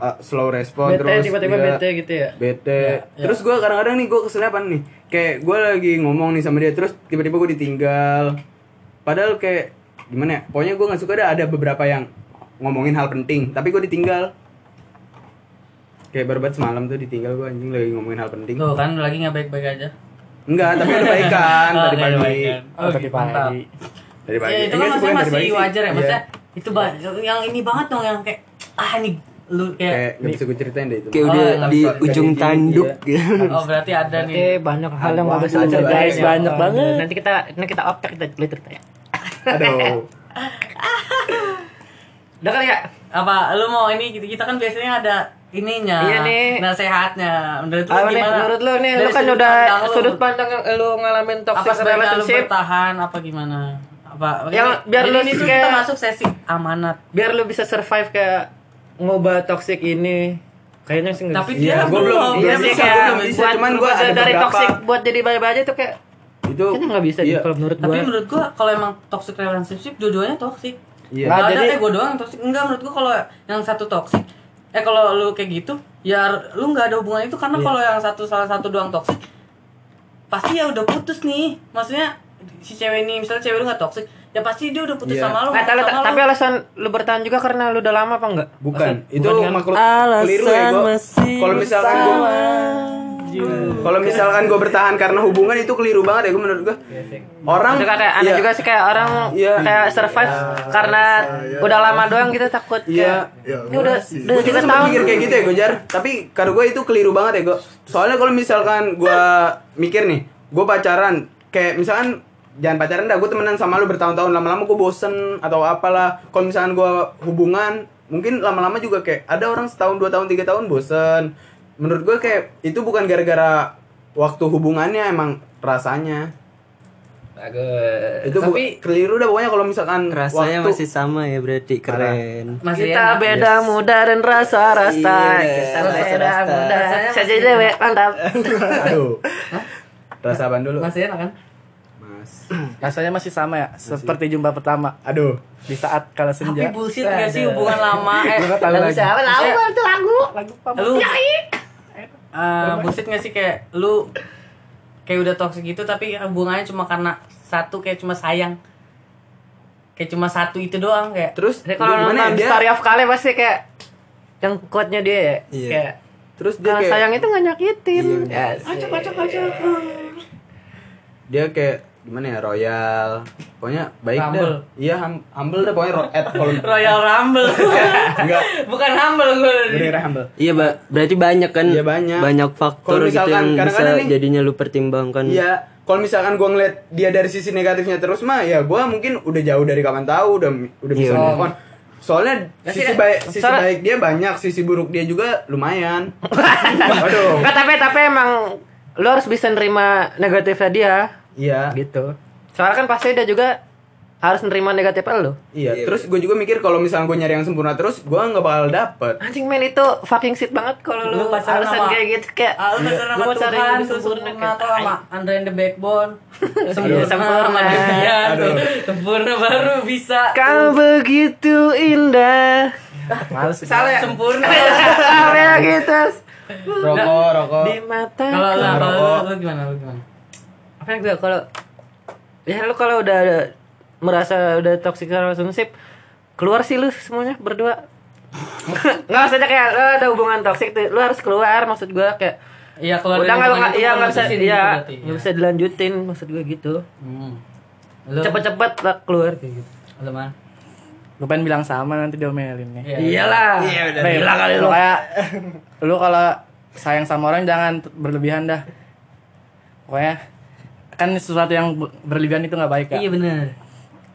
Speaker 4: uh, slow respon
Speaker 1: Bete
Speaker 4: terus
Speaker 1: tiba-tiba
Speaker 4: dia
Speaker 1: bete gitu ya.
Speaker 4: bete. Terus gue kadang-kadang nih gue kesel apa nih? Kayak gue lagi ngomong nih sama dia terus tiba-tiba gue ditinggal. Padahal kayak gimana ya? Pokoknya gue nggak suka ada ada beberapa yang ngomongin hal penting, tapi gue ditinggal. Kayak baru banget semalam tuh ditinggal gue anjing lagi ngomongin hal penting.
Speaker 3: tuh kan lagi nggak baik-baik aja
Speaker 4: Enggak, tapi udah baikan
Speaker 3: Oh,
Speaker 4: tadi
Speaker 3: udah
Speaker 4: pagi.
Speaker 3: baikan.
Speaker 2: Oh, tadi
Speaker 3: mantap.
Speaker 2: pagi.
Speaker 4: Dari pagi.
Speaker 3: ya itu kan maksudnya
Speaker 4: pagi
Speaker 3: masih
Speaker 4: sih.
Speaker 3: wajar ya
Speaker 4: Iya.
Speaker 3: maksudnya itu ba- yang ini banget dong yang kayak ah nih lu
Speaker 4: Kayak
Speaker 3: kayak
Speaker 4: nggak bisa gue ceritain deh itu.
Speaker 5: Kayak
Speaker 3: Oh,
Speaker 5: udah
Speaker 3: iya,
Speaker 5: di ujung
Speaker 4: iya.
Speaker 5: tanduk gitu.
Speaker 3: oh berarti ada
Speaker 1: Oke,
Speaker 3: nih
Speaker 1: banyak hal yang nggak bisa diceritain
Speaker 2: guys,
Speaker 1: ya.
Speaker 2: banyak banget.
Speaker 1: Nanti kita nanti kita otak kita cerita ya.
Speaker 4: Aduh.
Speaker 1: Udah kali ya?
Speaker 3: apa lu mau ini gitu kita kan biasanya ada ininya
Speaker 1: Iya nih.
Speaker 3: nasehatnya menurut lu
Speaker 1: Apa nih
Speaker 3: gimana
Speaker 1: menurut lu nih? Lu kan
Speaker 3: sudut
Speaker 1: udah
Speaker 3: pandang lu,
Speaker 1: sudut pandang yang lu ngalamin
Speaker 3: apa
Speaker 1: toxic
Speaker 3: lu
Speaker 1: relationship.
Speaker 3: bertahan apa gimana apa
Speaker 1: Yang
Speaker 3: Ini-
Speaker 1: biar lu
Speaker 3: ini tuh
Speaker 1: kayak-
Speaker 3: kita masuk sesi amanat
Speaker 1: Biar lu bisa survive kayak ngubah toxic ini. Kayaknya sih nggak
Speaker 3: tapi dia
Speaker 4: Iya, gua belum-
Speaker 1: Iya
Speaker 4: belum
Speaker 1: sih
Speaker 4: bisa,
Speaker 1: kayak
Speaker 4: gua belum bisa,
Speaker 1: buat
Speaker 4: cuman gua
Speaker 1: buat
Speaker 4: ada
Speaker 1: dari
Speaker 4: beberapa-
Speaker 1: toxic buat jadi baik-baik aja tuh kayak
Speaker 4: Itu
Speaker 1: kayaknya nggak bisa
Speaker 4: iya.
Speaker 1: kalau menurut
Speaker 3: tapi
Speaker 1: gua.
Speaker 3: menurut gua kalau emang toxic relationship dua-duanya toxic
Speaker 4: Iya.
Speaker 3: Nggak
Speaker 2: Nah,
Speaker 3: ada
Speaker 2: jadi-
Speaker 3: eh gua doang yang toxic enggak menurut gua kalau yang satu toxic eh kalau lu kayak gitu ya lu nggak ada hubungan itu karena
Speaker 1: Iya.
Speaker 3: kalau yang satu salah satu doang toxic pasti ya udah putus nih maksudnya si cewek ini misalnya cewek lu nggak toxic ya pasti dia udah putus
Speaker 4: Iya.
Speaker 3: sama lu
Speaker 1: tapi,
Speaker 3: sama
Speaker 1: tapi
Speaker 3: lu.
Speaker 1: alasan lu bertahan juga karena lu udah lama apa enggak?
Speaker 4: Bukan, itu
Speaker 1: kan?
Speaker 4: makhluk
Speaker 5: Alasan
Speaker 4: keliru ya gua. Kalau misalkan gua kalau misalkan gue bertahan karena hubungan itu keliru banget ya gue menurut gue. Orang
Speaker 1: Juga kayak aneh
Speaker 4: iya,
Speaker 1: juga sih kayak orang
Speaker 4: Iya.
Speaker 1: kayak survive karena udah lama doang gitu takut
Speaker 4: Iya.
Speaker 1: kayak, ini udah udah
Speaker 4: Gue juga
Speaker 1: tiga tahun
Speaker 4: mikir kayak gitu ya gue jar Tapi kata gue itu keliru banget ya gue Soalnya kalau misalkan gue mikir nih Gue pacaran Kayak misalkan Jangan pacaran dah Gue temenan sama lu bertahun-tahun Lama-lama gue bosen Atau apalah Kalau misalkan gue hubungan Mungkin lama-lama juga kayak Ada orang setahun, dua tahun, tiga tahun bosen Menurut gue kayak Itu bukan gara-gara Waktu hubungannya emang rasanya
Speaker 1: Bagus.
Speaker 4: Itu
Speaker 1: tapi
Speaker 4: bu- keliru dah pokoknya kalau misalkan
Speaker 5: Rasanya
Speaker 4: waktu,
Speaker 5: masih sama ya berarti keren.
Speaker 3: masih
Speaker 1: kita
Speaker 3: enak.
Speaker 1: beda muda dan rasa rasta.
Speaker 5: Iya,
Speaker 1: kita
Speaker 5: rasa
Speaker 1: beda
Speaker 5: rasta.
Speaker 1: muda.
Speaker 3: Masih-
Speaker 1: dewe mantap.
Speaker 4: Aduh Rasa apaan dulu?
Speaker 3: masih enak kan
Speaker 2: Rasanya masih sama ya, seperti jumpa pertama
Speaker 4: Aduh
Speaker 2: di saat kala
Speaker 3: tapi
Speaker 2: senja.
Speaker 3: bullshit gak sih hubungan lama eh
Speaker 2: tahu
Speaker 1: Lagu siapa? Lagu
Speaker 3: Maksudnya-
Speaker 1: itu lagu.
Speaker 2: Lagu apa?
Speaker 3: lu eh bullshit gak sih kayak lu kayak udah toxic gitu tapi hubungannya cuma karena satu kayak cuma sayang kayak cuma satu itu doang kayak
Speaker 4: Terus
Speaker 1: kalau
Speaker 4: gimana ya,
Speaker 1: nonton
Speaker 4: dia
Speaker 1: Story of Kale pasti kayak yang quote-nya dia ya.
Speaker 5: Iya.
Speaker 1: Kayak
Speaker 4: terus dia
Speaker 1: kalau
Speaker 4: kayak
Speaker 1: sayang itu nggak nyakitin.
Speaker 5: Iya,
Speaker 1: Ya, acak acak acak.
Speaker 4: dia kayak gimana ya royal pokoknya baik
Speaker 3: Humble.
Speaker 4: dah iya hum- humble dah pokoknya ro- at
Speaker 3: Royal Rumble.
Speaker 4: enggak
Speaker 3: Bukan humble gue.
Speaker 4: bener humble
Speaker 5: Iya, Mbak. Berarti banyak kan?
Speaker 4: Iya, banyak.
Speaker 5: Banyak faktor
Speaker 4: Kalau
Speaker 5: gitu
Speaker 4: misalkan
Speaker 5: yang bisa
Speaker 4: nih-
Speaker 5: jadinya lu pertimbangkan.
Speaker 4: Iya, kalau misalkan gua ngeliat dia dari sisi negatifnya terus mah ya gua mungkin udah jauh dari kawan tahu udah udah bisa
Speaker 5: Iya,
Speaker 4: move on. Soalnya
Speaker 1: Ya
Speaker 4: sisi baik sisi
Speaker 1: soalnya-
Speaker 4: baik dia banyak, sisi buruk dia juga lumayan. Waduh.
Speaker 1: Enggak tapi tapi emang lu harus bisa nerima negatifnya dia
Speaker 4: Iya.
Speaker 1: gitu. Soalnya kan pasti dia juga harus nerima negatif lu.
Speaker 4: Iya, terus gue juga mikir kalau misalnya gue nyari yang sempurna terus, gue nggak bakal dapet.
Speaker 1: Anjing men itu fucking shit banget kalau lu,
Speaker 3: Lu pacaran
Speaker 1: alasan
Speaker 3: sama-
Speaker 1: kayak gitu kayak
Speaker 3: Ah, lu pacaran sama
Speaker 1: cari yang
Speaker 3: Tuhan,
Speaker 1: lebih
Speaker 3: tuh
Speaker 1: sempurna
Speaker 3: sempurna
Speaker 1: kayak
Speaker 3: atau sama Andre and the Backbone.
Speaker 1: Sempurna.
Speaker 3: sama. Sempurna baru bisa.
Speaker 1: Kau begitu indah.
Speaker 2: Males sih.
Speaker 1: Salah ya?
Speaker 3: Sempurna.
Speaker 1: Salah ya gitu.
Speaker 4: Rokok, rokok.
Speaker 1: Di mata.
Speaker 3: Kalau lu gimana? Lu gimana?
Speaker 1: Apa yang gue kalau ya lu kalau udah ada- merasa udah toxic relationship keluar sih lu semuanya berdua nggak usah kayak lu ada hubungan toxic tuh lu harus keluar maksud gua kayak
Speaker 3: Iya kalau
Speaker 1: udah nggak
Speaker 3: hubungan
Speaker 1: nggak iya
Speaker 3: lu
Speaker 1: nggak bisa iya nggak
Speaker 3: ya.
Speaker 1: bisa dilanjutin maksud gua gitu
Speaker 3: Hmm. Lu,
Speaker 1: cepet-cepet lah keluar kayak gitu
Speaker 3: lu man.
Speaker 2: Gue pengen bilang sama nanti diomelin nih.
Speaker 3: Iya.
Speaker 1: iyalah
Speaker 2: Nih,
Speaker 1: gila kali
Speaker 2: lu
Speaker 1: lu
Speaker 2: kayak lu kalau sayang sama orang jangan berlebihan dah. Pokoknya kan sesuatu yang be- berlebihan itu nggak baik ya.
Speaker 3: Iya bener.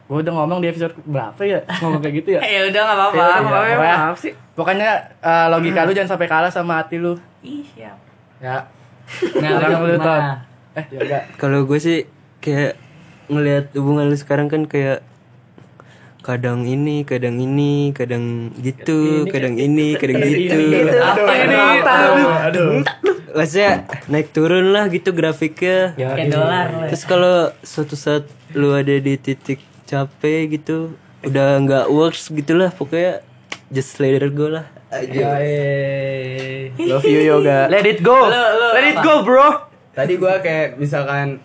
Speaker 2: Gue udah ngomong di episode berapa ya ngomong kayak gitu ya.
Speaker 3: Ya udah nggak apa-apa.
Speaker 2: Iya,
Speaker 1: Maaf, ya,
Speaker 2: pokoknya-
Speaker 1: maaf sih
Speaker 2: Pokoknya eh, logika lu jangan sampai kalah sama hati lu.
Speaker 3: Ih siap.
Speaker 2: Ya.
Speaker 3: Nah, lu gimana?
Speaker 2: Eh, ya enggak.
Speaker 5: Kalau gue sih kayak ngelihat hubungan lu sekarang kan kayak kadang ini, kadang ini, kadang gitu, kadang ini, kadang gitu.
Speaker 3: Apa ini?
Speaker 2: Aduh.
Speaker 5: Maksudnya naik turun lah gitu grafiknya.
Speaker 3: Kayak dolar. lah.
Speaker 5: Terus kalau suatu saat lu ada di titik capek gitu, udah nggak works gitulah pokoknya just let it go lah.
Speaker 2: Love you yoga.
Speaker 1: let it go
Speaker 3: Lu- lu
Speaker 1: let it
Speaker 3: apa?
Speaker 1: go bro
Speaker 4: Tadi gue kayak misalkan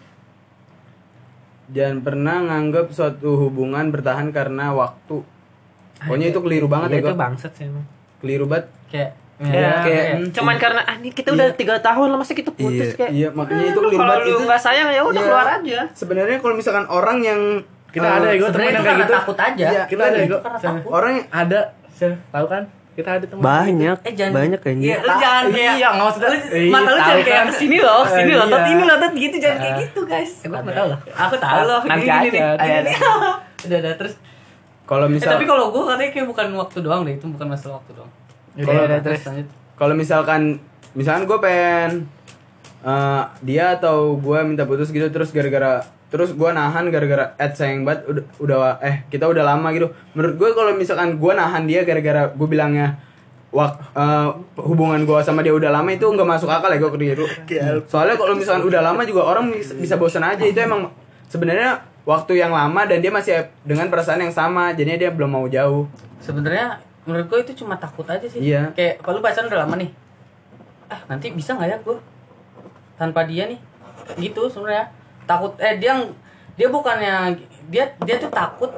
Speaker 4: jangan pernah nganggap suatu hubungan bertahan karena waktu. Pokoknya itu keliru banget ya
Speaker 1: itu
Speaker 4: gue.
Speaker 1: bangsat sih emang
Speaker 4: Keliru banget.
Speaker 3: Kayak
Speaker 1: Ya,
Speaker 4: kayak-
Speaker 1: kayak, cuman karena ah, ini kita udah tiga tahun lah masa kita putus
Speaker 5: Iya.
Speaker 1: kayak
Speaker 4: Iya, makanya itu
Speaker 1: "Udah,
Speaker 4: keliru
Speaker 1: kalau lu
Speaker 4: itu.
Speaker 1: nggak sayang ya udah
Speaker 4: Iya.
Speaker 1: keluar aja
Speaker 4: Sebenarnya kalau misalkan orang yang
Speaker 2: Kita
Speaker 4: eh,
Speaker 2: ada ya gue temen yang
Speaker 3: itu
Speaker 2: kayak gitu.
Speaker 3: takut aja.
Speaker 4: Iya,
Speaker 2: Kita ada ya gue.
Speaker 3: Karena takut.
Speaker 4: orang yang
Speaker 2: Ada. Sel, tahu kan? Kita ada teman.
Speaker 5: Banyak,
Speaker 3: Eh jangan
Speaker 5: banyak
Speaker 3: Iya,
Speaker 5: anjir.
Speaker 3: lu jangan kayak
Speaker 2: Iya, nggak maksudnya.
Speaker 3: lu,
Speaker 2: Iya,
Speaker 3: mata lu
Speaker 2: tahu
Speaker 3: jangan kayak
Speaker 2: kan.
Speaker 3: ke sini loh, ke sini
Speaker 2: Eh,
Speaker 3: loh, tot
Speaker 2: iya.
Speaker 3: ini loh, tot gitu jangan kayak gitu guys.
Speaker 1: gue nggak tahu lah
Speaker 3: Aku tahu loh.
Speaker 1: Nanti aja. Ada, ada.
Speaker 3: Udah, udah terus.
Speaker 4: kalau
Speaker 3: Eh,
Speaker 4: misal
Speaker 3: tapi kalau gue katanya kayak bukan waktu doang deh, itu bukan masalah waktu doang.
Speaker 2: Kalau
Speaker 3: terus
Speaker 4: kalau misalkan misalkan gue pengen eh, dia atau gue minta putus gitu terus gara-gara terus gue nahan gara-gara Ed sayang banget udah, udah eh kita udah lama gitu. Menurut gue kalau misalkan gue nahan dia gara-gara gue bilangnya wak eh, hubungan gue sama dia udah lama itu nggak masuk akal ya gue keliru. Soalnya kalau misalkan udah lama juga orang bisa, bisa bosan aja itu emang sebenarnya waktu yang lama dan dia masih dengan perasaan yang sama jadinya dia belum mau jauh.
Speaker 3: Sebenarnya menurut gue itu cuma takut aja sih.
Speaker 4: Iya.
Speaker 3: Kayak kalau lu pacaran udah lama nih. Ah, nanti bisa nggak ya gue tanpa dia nih? Gitu sebenarnya. Takut eh dia dia bukannya dia dia tuh takut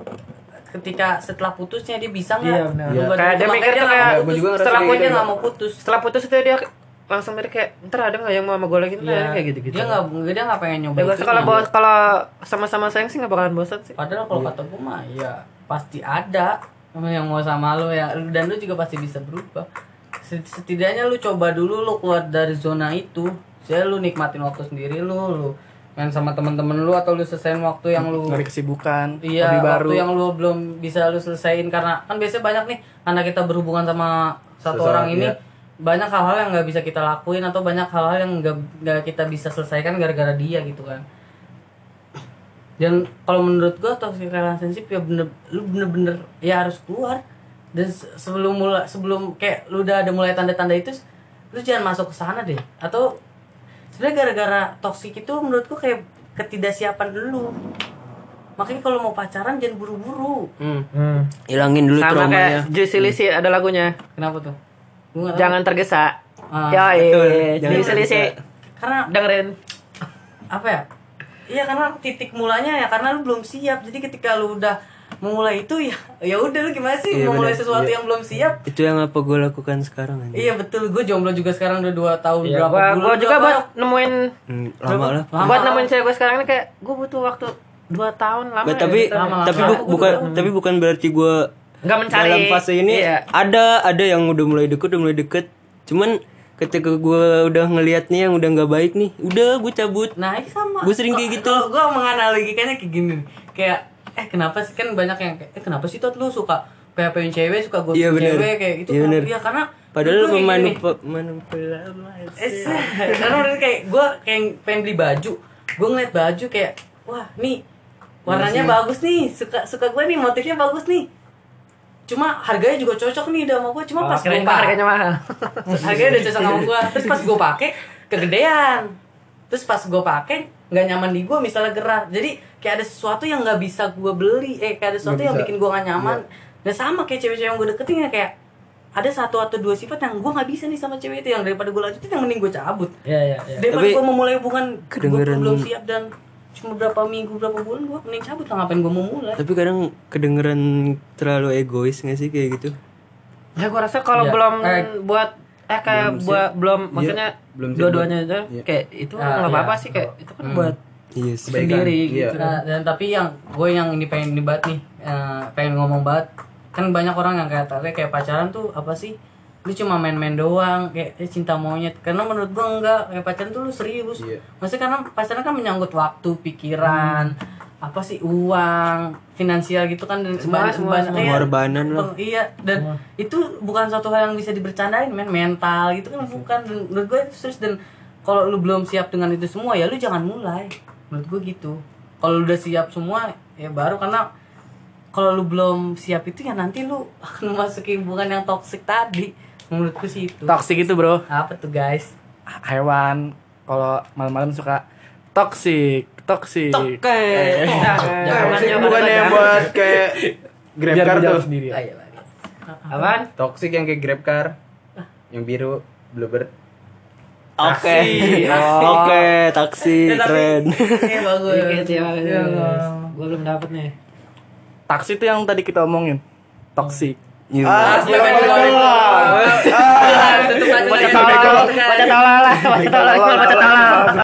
Speaker 3: ketika setelah putusnya dia bisa nggak?
Speaker 1: Iya, benar.
Speaker 3: Bukan-
Speaker 1: Kayak dia
Speaker 3: makanya
Speaker 1: mikir tuh kayak,
Speaker 3: setelah putusnya
Speaker 4: gitu.
Speaker 3: nggak mau putus.
Speaker 1: setelah putus itu dia langsung mikir kayak ntar ada nggak yang mau sama gue lagi ntar
Speaker 3: Iya.
Speaker 1: kayak gitu gitu
Speaker 3: Dia nggak dia nggak pengen nyoba.
Speaker 1: ya gue kalau bos kalau sama-sama sayang sih nggak bakalan bosan sih
Speaker 3: Padahal kalau kata gue mah ya pasti ada yang mau sama lo ya dan lu juga pasti bisa berubah. Set- Setidaknya lu coba dulu lu keluar dari zona itu. Saya lu nikmatin waktu sendiri lu, lu main sama temen-temen lu atau lu selesaiin waktu yang lu
Speaker 2: Dari kesibukan,
Speaker 3: Iya,
Speaker 2: baru.
Speaker 3: waktu yang lu belum bisa lu selesaiin karena kan biasanya banyak nih karena kita berhubungan sama satu
Speaker 4: Seseorang,
Speaker 3: orang ini
Speaker 4: iya.
Speaker 3: banyak hal-hal yang nggak bisa kita lakuin atau banyak hal-hal yang nggak nggak kita bisa selesaikan gara-gara dia gitu kan. Dan kalau menurut gua toxic relationship ya bener lu bener-bener ya harus keluar. Dan se- sebelum mulai sebelum kayak lu udah ada mulai tanda-tanda itu lu jangan masuk ke sana deh. Atau sebenarnya gara-gara toxic itu menurut gua kayak ketidaksiapan dulu makanya kalau mau pacaran jangan buru-buru.
Speaker 5: Hmm. Hilangin dulu
Speaker 1: sama
Speaker 5: traumanya.
Speaker 1: kayak Juicy Lizzy ada lagunya.
Speaker 3: Kenapa tuh? Gua nggak tahu.
Speaker 1: jangan tergesa.
Speaker 3: Ah,
Speaker 1: ya iya Juicy Lizzy
Speaker 3: karena
Speaker 1: dengerin.
Speaker 3: apa ya iya karena titik mulanya ya karena lu belum siap jadi ketika lu udah memulai itu ya ya udah lu gimana sih
Speaker 5: Iya,
Speaker 3: memulai
Speaker 5: bener.
Speaker 3: sesuatu
Speaker 5: Iya.
Speaker 3: yang belum siap
Speaker 5: Itu yang apa gue lakukan sekarang aja.
Speaker 3: iya betul gue jomblo juga sekarang udah dua tahun
Speaker 1: Iya,
Speaker 3: berapa
Speaker 1: gua,
Speaker 3: bulan
Speaker 1: gua juga buat nemuin
Speaker 5: Hmm, lama lah.
Speaker 3: Lama.
Speaker 1: buat nemuin cewek gue sekarang ini kayak gue butuh waktu dua tahun lama
Speaker 5: Ba-
Speaker 1: ya,
Speaker 5: tapi
Speaker 1: gitu.
Speaker 3: lama,
Speaker 5: tapi
Speaker 3: lama.
Speaker 5: bu- bukan tapi bukan berarti gue
Speaker 1: nggak mencari
Speaker 5: dalam fase ini
Speaker 1: iya.
Speaker 5: ada ada yang udah mulai deket udah mulai deket cuman ketika gue udah ngelihat nih yang udah nggak baik nih udah gue cabut
Speaker 3: Nah, sama.
Speaker 5: Gua sering kayak gitu.
Speaker 3: Gue menganalogikannya kayak gini. Kayak eh kenapa sih kan banyak yang kayak eh kenapa sih tot lu suka PHP cewek suka gue
Speaker 5: Iya, bener.
Speaker 3: cewek kayak gitu
Speaker 5: Iya,
Speaker 3: kan?
Speaker 5: bener.
Speaker 3: Iya karena
Speaker 5: padahal
Speaker 3: lu kayak gini nih.
Speaker 5: memanip manipulasi
Speaker 3: Eh, karena kayak gue kayak pengen beli baju gue ngeliat baju kayak wah nih warnanya bagus nih suka suka gue nih motifnya bagus nih cuma harganya juga cocok nih udah sama gue cuma
Speaker 1: Oh,
Speaker 3: pas gue
Speaker 1: kan harganya mahal.
Speaker 3: harganya udah cocok sama gue terus pas gue pakai kegedean. Terus pas gue pakai nggak nyaman di gue misalnya gerah. Jadi kayak ada sesuatu yang nggak bisa gue beli. Eh kayak ada sesuatu yang
Speaker 2: bisa.
Speaker 3: bikin gue nggak nyaman. Dan sama kayak cewek-cewek yang gue deketin ya kayak ada satu atau dua sifat yang gue nggak bisa nih sama cewek itu. Yang daripada gue lanjutin yang mending gue cabut.
Speaker 1: Iya iya iya.
Speaker 3: Daripada
Speaker 5: Tapi-
Speaker 3: gue memulai hubungan gue belum siap dan cuma berapa minggu berapa bulan gue mending cabut lah ngapain gue mau mulai
Speaker 5: tapi kadang kedengeran terlalu egois gak sih kayak gitu
Speaker 1: ya gue rasa kalau
Speaker 3: Iya.
Speaker 1: belum
Speaker 3: Eh,
Speaker 1: buat eh kayak buat belum maksudnya
Speaker 4: belum
Speaker 1: dua-duanya itu
Speaker 4: Iya.
Speaker 1: kayak itu
Speaker 3: Ah,
Speaker 1: nggak apa-apa
Speaker 3: iya.
Speaker 1: sih kayak itu kan buat
Speaker 5: iya sih
Speaker 1: sendiri
Speaker 4: Iya.
Speaker 1: gitu
Speaker 3: Nah, dan tapi yang gue yang ini pengen debat nih, eh, pengen ngomong banget. Kan banyak orang yang kayak tadi kayak pacaran tuh apa sih? Lu cuma main-main doang, kayak eh, cinta monyet. Karena menurut gue enggak, kayak pacaran tuh lu serius.
Speaker 4: Iya.
Speaker 3: Maksudnya karena pacaran kan menyangkut waktu, pikiran, apa sih uang, finansial gitu kan dan
Speaker 1: Semua,
Speaker 3: banyak-
Speaker 1: semua,
Speaker 3: banyak-
Speaker 1: semua.
Speaker 3: iya,
Speaker 5: Pengorbanan lah.
Speaker 3: Iya, dan itu bukan satu hal yang bisa dibercandain, men. Mental gitu kan bukan. Dan menurut gue itu serius dan kalau lu belum siap dengan itu semua ya lu jangan mulai. Menurut gue gitu. Kalau lu udah siap semua ya baru karena kalau lu belum siap itu ya nanti lu akan memasuki hubungan yang toksik tadi. Menurutku sih itu.
Speaker 2: Toxic itu bro.
Speaker 3: Apa tuh guys?
Speaker 2: hewan. Kalau malam-malam suka toxic toxic.
Speaker 3: Toke.
Speaker 2: Eh,
Speaker 4: bukan yang buat kayak grab car tuh.
Speaker 2: sendiri ya.
Speaker 3: Ayo, ayo.
Speaker 1: apaan?
Speaker 4: Toxic yang kayak grab car. Yang biru bluebird.
Speaker 5: Oke. Oke taksi
Speaker 3: Ya, tapi-
Speaker 5: keren
Speaker 3: Iya bagus.
Speaker 1: Ya
Speaker 3: Iya,
Speaker 1: gue belum dapet nih.
Speaker 2: Taksi itu yang tadi kita omongin. Toxic
Speaker 5: Iya.
Speaker 3: Ah, tutup aja
Speaker 1: baca tolol baca tolol lah baca tolol baca tolol